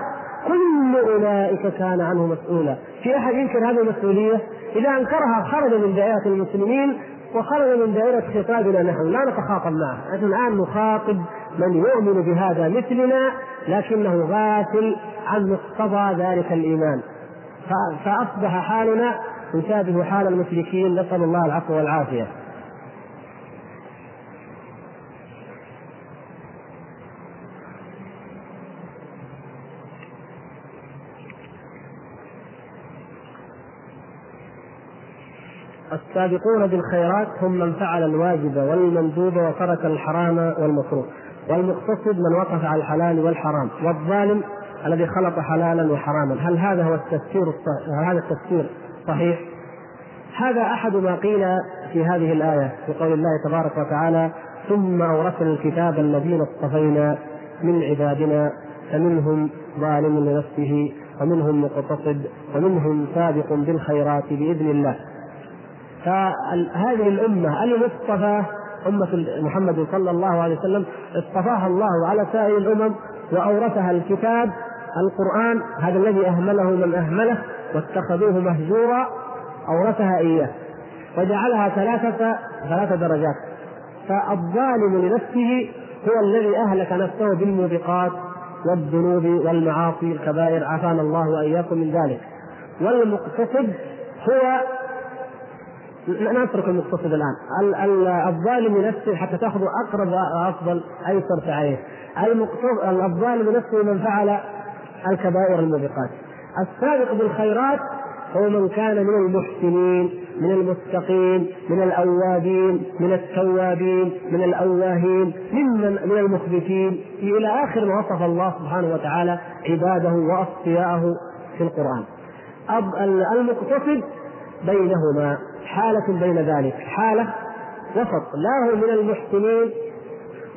كل أولئك كان عنه مسؤولا. في أحد ينكر هذه المسؤولية؟ إذا أنكرها خرج من دائرة المسلمين وخرج من دائرة خطابنا نحن لا نتخاطب معه. نحن الآن نخاطب من يؤمن بهذا مثلنا لكنه غافل عن مقتضى ذلك الإيمان. فأصبح حالنا يشابه حال المشركين. نسأل الله العفو والعافية. السابقون بالخيرات هم من فعل الواجب والمندوب وترك الحرام والمكروه. والمقتصد من وقف على الحلال والحرام. والظالم الذي خلط حلالا وحراما. هل هذا هو التفسير هل هذا التفسير صحيح؟ هذا أحد ما قيل في هذه الآية في قول الله تبارك وتعالى ثم أورثنا الكتاب الذين اصطفينا من عبادنا فمنهم ظالم لنفسه ومنهم مقتصد ومنهم سابق بالخيرات بإذن الله. فهذه الأمة المصطفى أمة محمد صلى الله عليه وسلم؟ اصطفاها الله على سائر الأمم وأورثها الكتاب القرآن هذا الذي أهمله من أهمله واتخذوه مهجورا أورثها إياه. وجعلها ثلاثة ثلاث درجات. فالظالم لنفسه هو الذي أهلك نفسه بالموبقات والذنوب والمعاصي الكبائر عافانا الله وإياكم من ذلك. والمقتصد هو نترك المقتصد الآن. الظالم نفسه حتى تأخذ أقرب وأفضل أيسر تعريف الظالم نفسه من فعل الكبائر الموبقات. السابق بالخيرات هو من كان من المحسنين من المتقين من الأوابين من التوابين من الأواهين ممن من المخبتين. إلى آخر ما وصف الله سبحانه وتعالى عباده وأصفياءه في القرآن. المقتصد بينهما. حالة بين ذلك. حالة وسط لا هو من المحسنين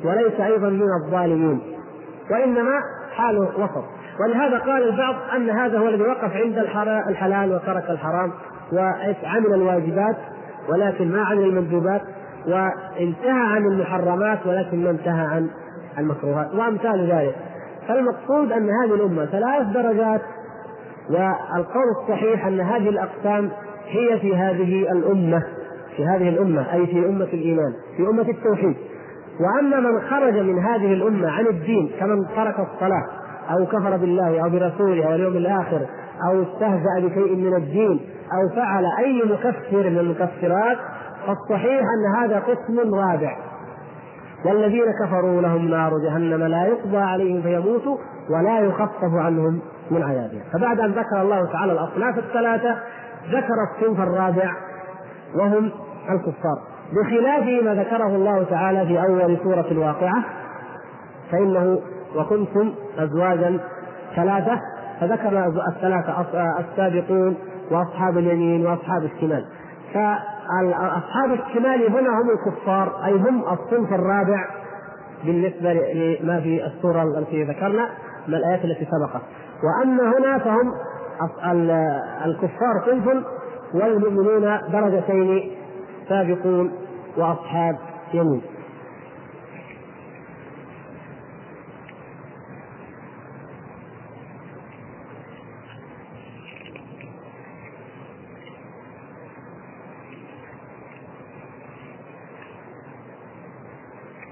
وليس أيضا من الظالمين وإنما حاله وسط. ولهذا قال البعض أن هذا هو الذي وقف عند الحلال وترك الحرام وعمل الواجبات ولكن ما عمل المندوبات وانتهى عن المحرمات ولكن ما انتهى عن المكروهات وأمثال ذلك. فالمقصود أن هذه الأمة ثلاث درجات والقول الصحيح أن هذه الأقسام هي في هذه الأمة في هذه الأمة أي في أمة الإيمان في أمة التوحيد. وأما من خرج من هذه الأمة عن الدين كمن ترك الصلاة أو كفر بالله أو برسوله أو اليوم الآخر أو استهزأ بشيء من الدين أو فعل أي مكفر من المكفرات فالصحيح أن هذا قسم رابع. والذين كفروا لهم نار جهنم لا يقضى عليهم فيموتوا ولا يخفف عنهم من عذابها. فبعد أن ذكر الله تعالى الأصناف الثلاثة ذكر الصنف الرابع وهم الكفار. بخلاف ما ذكره الله تعالى في أول سورة الواقعة فإنه وكنتم ازواجا ثلاثة فذكر الثلاثة السابقون وأصحاب اليمين وأصحاب الشمال. فاصحاب الشمال هنا هم الكفار أي هم الصنف الرابع بالنسبة لما في السورة التي ذكرنا من الآيات التي سبقت. وأما هنا فهم الكفار صنف والمؤمنون درجتين سابقون وأصحاب يمين.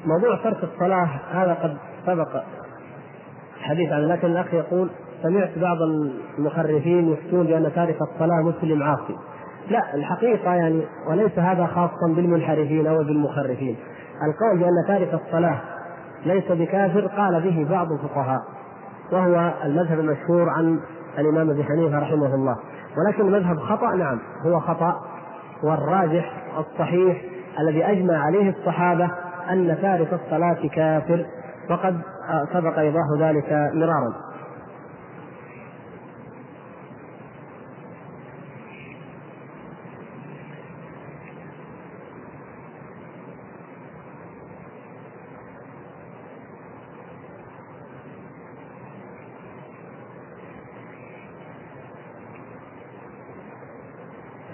موضوع ترك الصلاة هذا قد سبق الحديث عنه لكن الأخ يقول سمعت بعض المخرفين يفتون بأن تارك الصلاة مسلم عاصي. لا الحقيقة يعني وليس هذا خاصا بالمنحرفين أو بالمخرفين. القول بأن تارك الصلاة ليس بكافر قال به بعض الفقهاء وهو المذهب المشهور عن الإمام أبي حنيفة رحمه الله. ولكن المذهب خطأ نعم هو خطأ والراجح الصحيح الذي أجمع عليه الصحابة أن تارك الصلاة كافر وقد سبق إيضاح ذلك مرارا.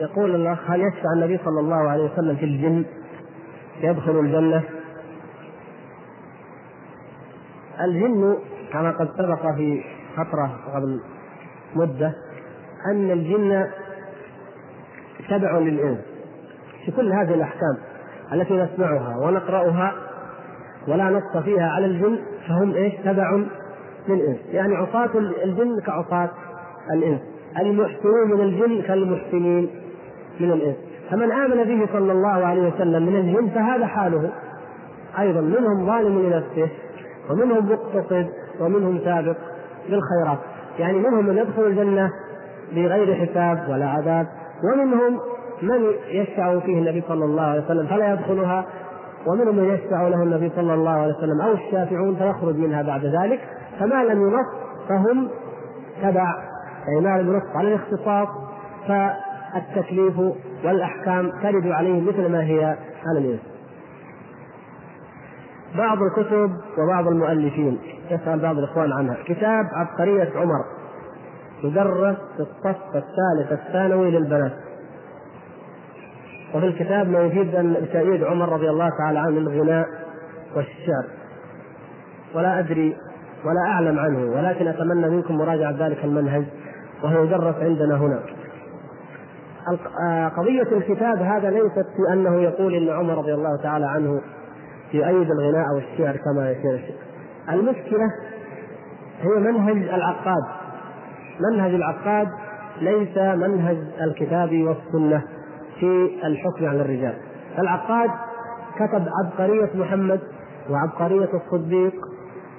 يقول الأخ هل يشفع النبي صلى الله عليه وسلم في الجن؟ يدخل الجنة. الجن كما قد سبق في فترة قبل مدة أن الجن تبع للإنس في كل هذه الأحكام التي نسمعها ونقرأها ولا نص فيها على الجن فهم إيش؟ تبع للإنس، يعني عصاة الجن كعصاة الإنس، المحسنون من الجن كالمحسنين. من الإنس، فمن آمن به صلى الله عليه وسلم من الجن فهذا حاله. أيضا منهم ظالم لنفسه ومنهم مقتصد ومنهم سابق بالخيرات. يعني منهم من يدخل الجنة بغير حساب ولا عذاب ومنهم من يشفع فيه النبي صلى الله عليه وسلم فلا يدخلها ومنهم من يشفع له النبي صلى الله عليه وسلم أو الشافعون فيخرج منها بعد ذلك. فما لم ينص فهم تبع يعني ما لم ينص على الاختصاص فالتكليف والأحكام ترد عليهم مثل ما هي على الانس بعض الكتب وبعض المؤلفين يسأل بعض الإخوان عنها. كتاب عبقرية عمر يدرس في الصف الثالث الثانوي للبنات. وفي الكتاب ما يفيد أن تأييد عمر رضي الله تعالى عنه الغناء والشعر. ولا أدري ولا أعلم عنه ولكن أتمنى منكم مراجعة ذلك المنهج وهو يدرس عندنا هنا. قضية الكتاب هذا ليست في أنه يقول إن عمر رضي الله تعالى عنه يؤيد الغناء والشعر كما يشير الشيخ. المشكلة هي منهج العقاد. منهج العقاد ليس منهج الكتاب والسنة في الحكم على الرجال. العقاد كتب عبقرية محمد وعبقرية الصديق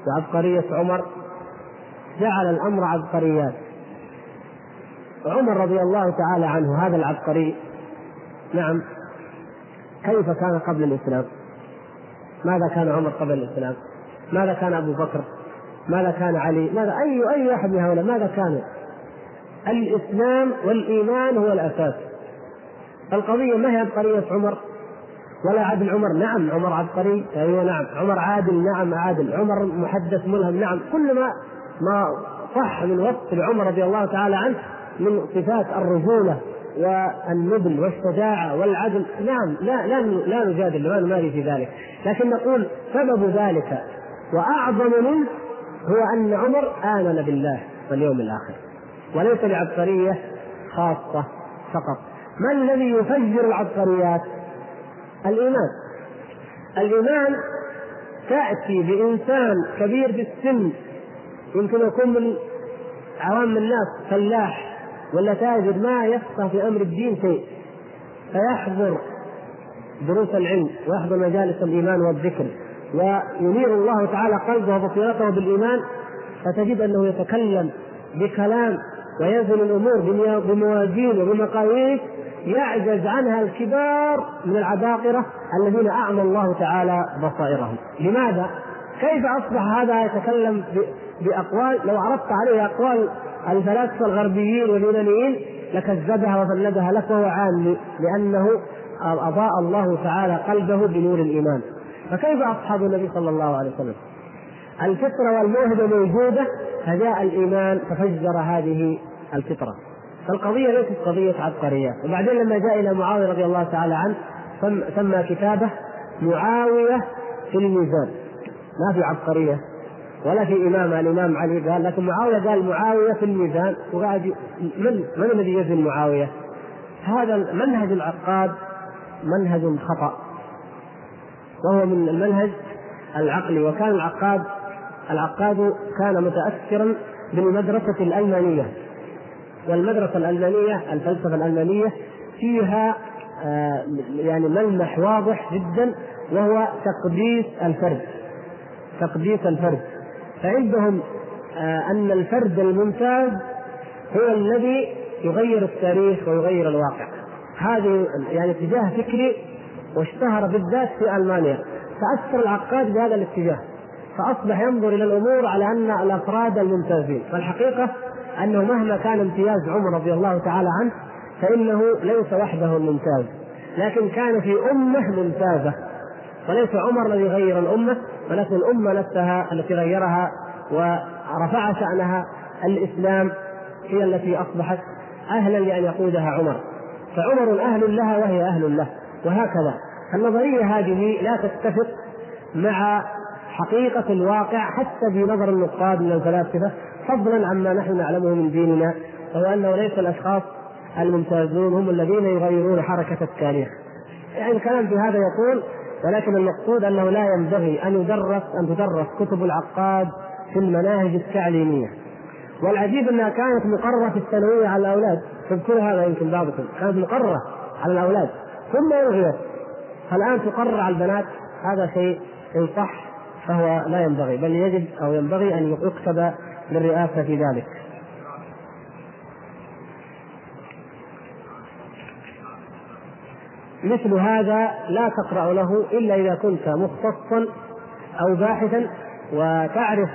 وعبقرية عمر. جعل الأمر عبقريات. عمر رضي الله تعالى عنه هذا العبقري. نعم. كيف كان قبل الإسلام؟ ماذا كان عمر قبل الإسلام؟ ماذا كان أبو بكر؟ ماذا كان علي؟ ماذا؟ أي أي واحد من هؤلاء؟ ماذا كان؟ الإسلام والإيمان هو الأساس. القضية ما هي عبقرية عمر؟ ولا عدل عمر؟ نعم عمر عبقري. أيوه نعم. عمر عادل نعم عادل. عمر محدث ملهم نعم. كل ما ما صح من وصف لعمر رضي الله تعالى عنه من صفات الرجولة والنبل والشجاعة والعدل. نعم لا لا لا نجادل لا نماري في ذلك. لكن نقول سبب ذلك وأعظم منه هو أن عمر آمن بالله واليوم الآخر. وليس بعبقرية خاصة فقط. ما الذي يفجر العبقريات؟ الإيمان. الإيمان تأتي بإنسان كبير في السن يمكن يكون من عوام الناس فلاح ولا تاجر ما يفقه في أمر الدين شيء. فيحضر دروس العلم ويحضر مجالس الإيمان والذكر وينير الله تعالى قلبه وبصيرته بالإيمان فتجد أنه يتكلم بكلام وينزل الأمور بموازين وبمقاييس يعجز عنها الكبار من العباقرة الذين أعمى الله تعالى بصائرهم. لماذا؟ كيف أصبح هذا يتكلم بأقوال؟ لو عرضت عليه أقوال الفلاسفة الغربيين واليونانيين لكذبها وفندها لك وهو عامي لأنه أضاء الله تعالى قلبه بنور الإيمان. فكيف أصحاب النبي صلى الله عليه وسلم؟ الفطرة والموهبة موجودة فجاء الإيمان ففجر هذه الفطرة. فالقضية ليست قضية عبقرية. وبعدين لما جاء إلى معاوية رضي الله تعالى عنه سمى كتابه معاوية في الميزان. ما في عبقرية. ولا في إمام الإمام علي قال لكن معاوية قال معاوية في الميزان. وقاعد من من الذي يزن معاوية؟ هذا منهج العقاد منهج خطأ. وهو من المنهج العقلي. وكان العقاد العقاد كان متأثرا بالمدرسة الألمانية. والمدرسة الألمانية الفلسفة الألمانية فيها آه، يعني ملمح واضح جدا وهو تقديس الفرد. تقديس الفرد. فعندهم آه، أن الفرد الممتاز هو الذي يغير التاريخ ويغير الواقع. هذه يعني اتجاه فكري واشتهر بالذات في ألمانيا. تاثر العقاد بهذا الاتجاه. فأصبح ينظر إلى الأمور على أن الأفراد الممتازين. فالحقيقة أنه مهما كان امتياز عمر رضي الله تعالى عنه فإنه ليس وحده الممتاز لكن كان في أمة ممتازة. وليس عمر الذي غير الأمة ولكن الأمة نفسها التي غيرها ورفع شأنها الإسلام هي التي أصبحت أهلا لأن يقودها عمر. فعمر أهل لها وهي أهل له. وهكذا. النظريه هذه لا تتفق مع حقيقة الواقع حتى في نظر النقاد من الفلاسفة فضلا عما نحن نعلمه من ديننا وهو أنه ليس الأشخاص الممتازون هم الذين يغيرون حركة التاريخ. يعني الكلام في هذا يقول ولكن المقصود أنه لا ينبغي أن يدرس أن تدرس كتب العقاد في المناهج التعليمية. والعجيب أنها كانت مقرره في الثانوية على الأولاد، تذكر هذا يمكن بعضكم، كانت مقرره على الأولاد. ثم الغيت فالآن تقرر على البنات. هذا شيء إن صح فهو لا ينبغي. بل يجب أو ينبغي أن يكتب للرئاسة في ذلك. مثل هذا لا تقرأ له إلا إذا كنت مختصا أو باحثا وتعرف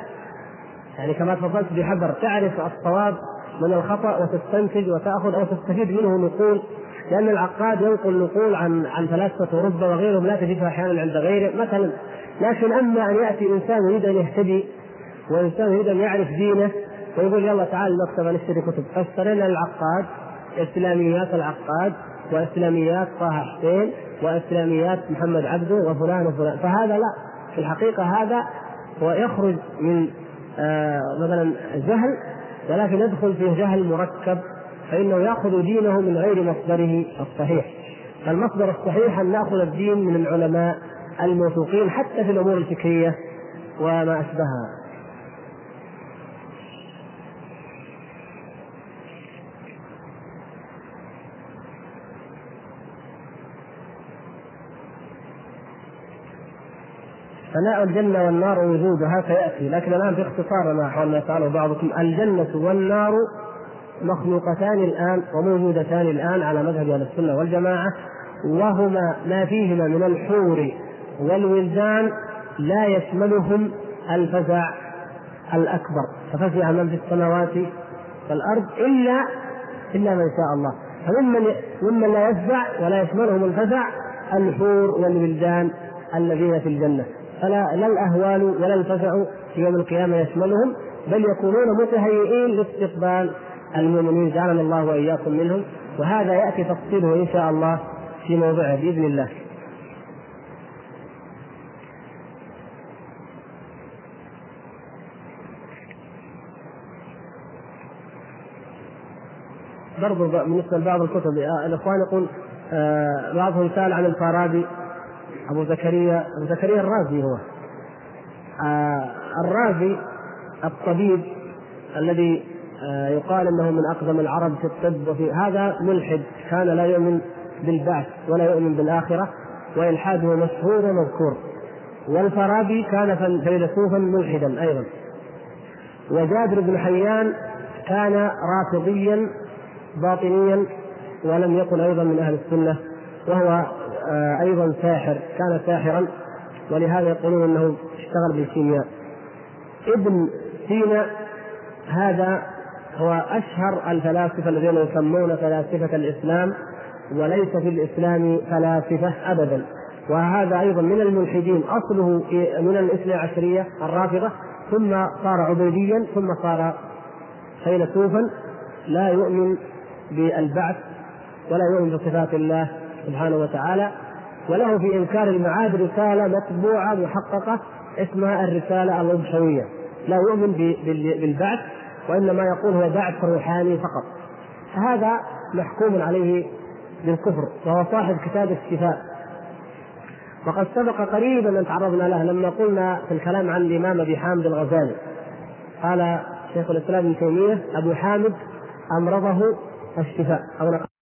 يعني كما تفضلت بحذر تعرف الصواب من الخطأ وتستنتج وتأخذ أو تستفيد منه نقول لأن العقاد ينقل نقول عن عن فلاسفة أوروبا وغيرهم لا تجدها أحيانا عند غيره. مثلا لكن أما أن يأتي إنسان يريد أن يهتدي وإنسان يريد أن يعرف دينه ويقول يلا تعال المكتبه نشتري كتب. فاشترينا العقاد إسلاميات العقاد وإسلاميات طه حسين وإسلاميات محمد عبده وفلان وفلان. فهذا لا. في الحقيقة هذا هو يخرج من آه مثلا جهل ولكن يدخل فيه جهل مركب فإنه يأخذ دينه من غير مصدره الصحيح. فالمصدر الصحيح أن نأخذ الدين من العلماء الموثوقين حتى في الأمور الفكرية وما أشبهها. فناء الجنة والنار وجودها سيأتي. لكن الآن في اختصار ما حول ما يسأله بعضكم الجنة والنار مخلوقتان الآن وموجودتان الآن على مذهب أهل السنة والجماعة وهما ما فيهما من الحور والولدان لا يشملهم الفزع الأكبر. ففزع من في السماوات والأرض إلا إلا من شاء الله. فممن ممن لا يفزع ولا يشملهم الفزع الحور والولدان الذين في الجنة. فلا لا الأهوال ولا الفزع في يوم القيامة يشملهم بل يكونون متهيئين لاستقبال المؤمنين جعلنا الله وإياكم منهم وهذا يأتي تفصيله إن شاء الله في موضعه بإذن الله. برضو بالنسبة لبعض الكتب الإخوان يقول آه بعضهم سأل عن الفارابي أبو زكريا أبو زكريا الرازي هو. آه الرازي الطبيب الذي آه، يقال إنه من أقدم العرب في الطب وفي هذا ملحد كان لا يؤمن بالبعث ولا يؤمن بالآخرة وإلحاده مشهور ومذكور. والفارابي كان فيلسوفا ملحدا أيضا. وجابر بن حيان كان رافضيا باطنيا ولم يكن أيضا من أهل السنة وهو أيضا ساحر كان ساحرا ولهذا يقولون أنه اشتغل بالكيمياء. ابن سينا هذا هو أشهر الفلاسفة الذين يسمون فلاسفة الإسلام وليس في الإسلام فلاسفة ابدا. وهذا أيضا من الملحدين أصله من الإثنى عشرية الرافضة ثم صار عبيديا ثم صار فيلسوفا لا يؤمن بالبعث ولا يؤمن بصفات الله. سبحانه وتعالى وله في إنكار المعاد رسالة مطبوعة محققة اسمها الرسالة الأبشوية لا يؤمن بالبعث وإنما يقول هو بعث روحاني فقط. هذا محكوم عليه بالكفر وهو صاحب كتاب الشفاء وقد سبق قريبا أن تعرضنا له لما قلنا في الكلام عن الإمام أبي حامد الغزالي قال شيخ الإسلام ابن تيمية أبو حامد أمرضه الشفاء أو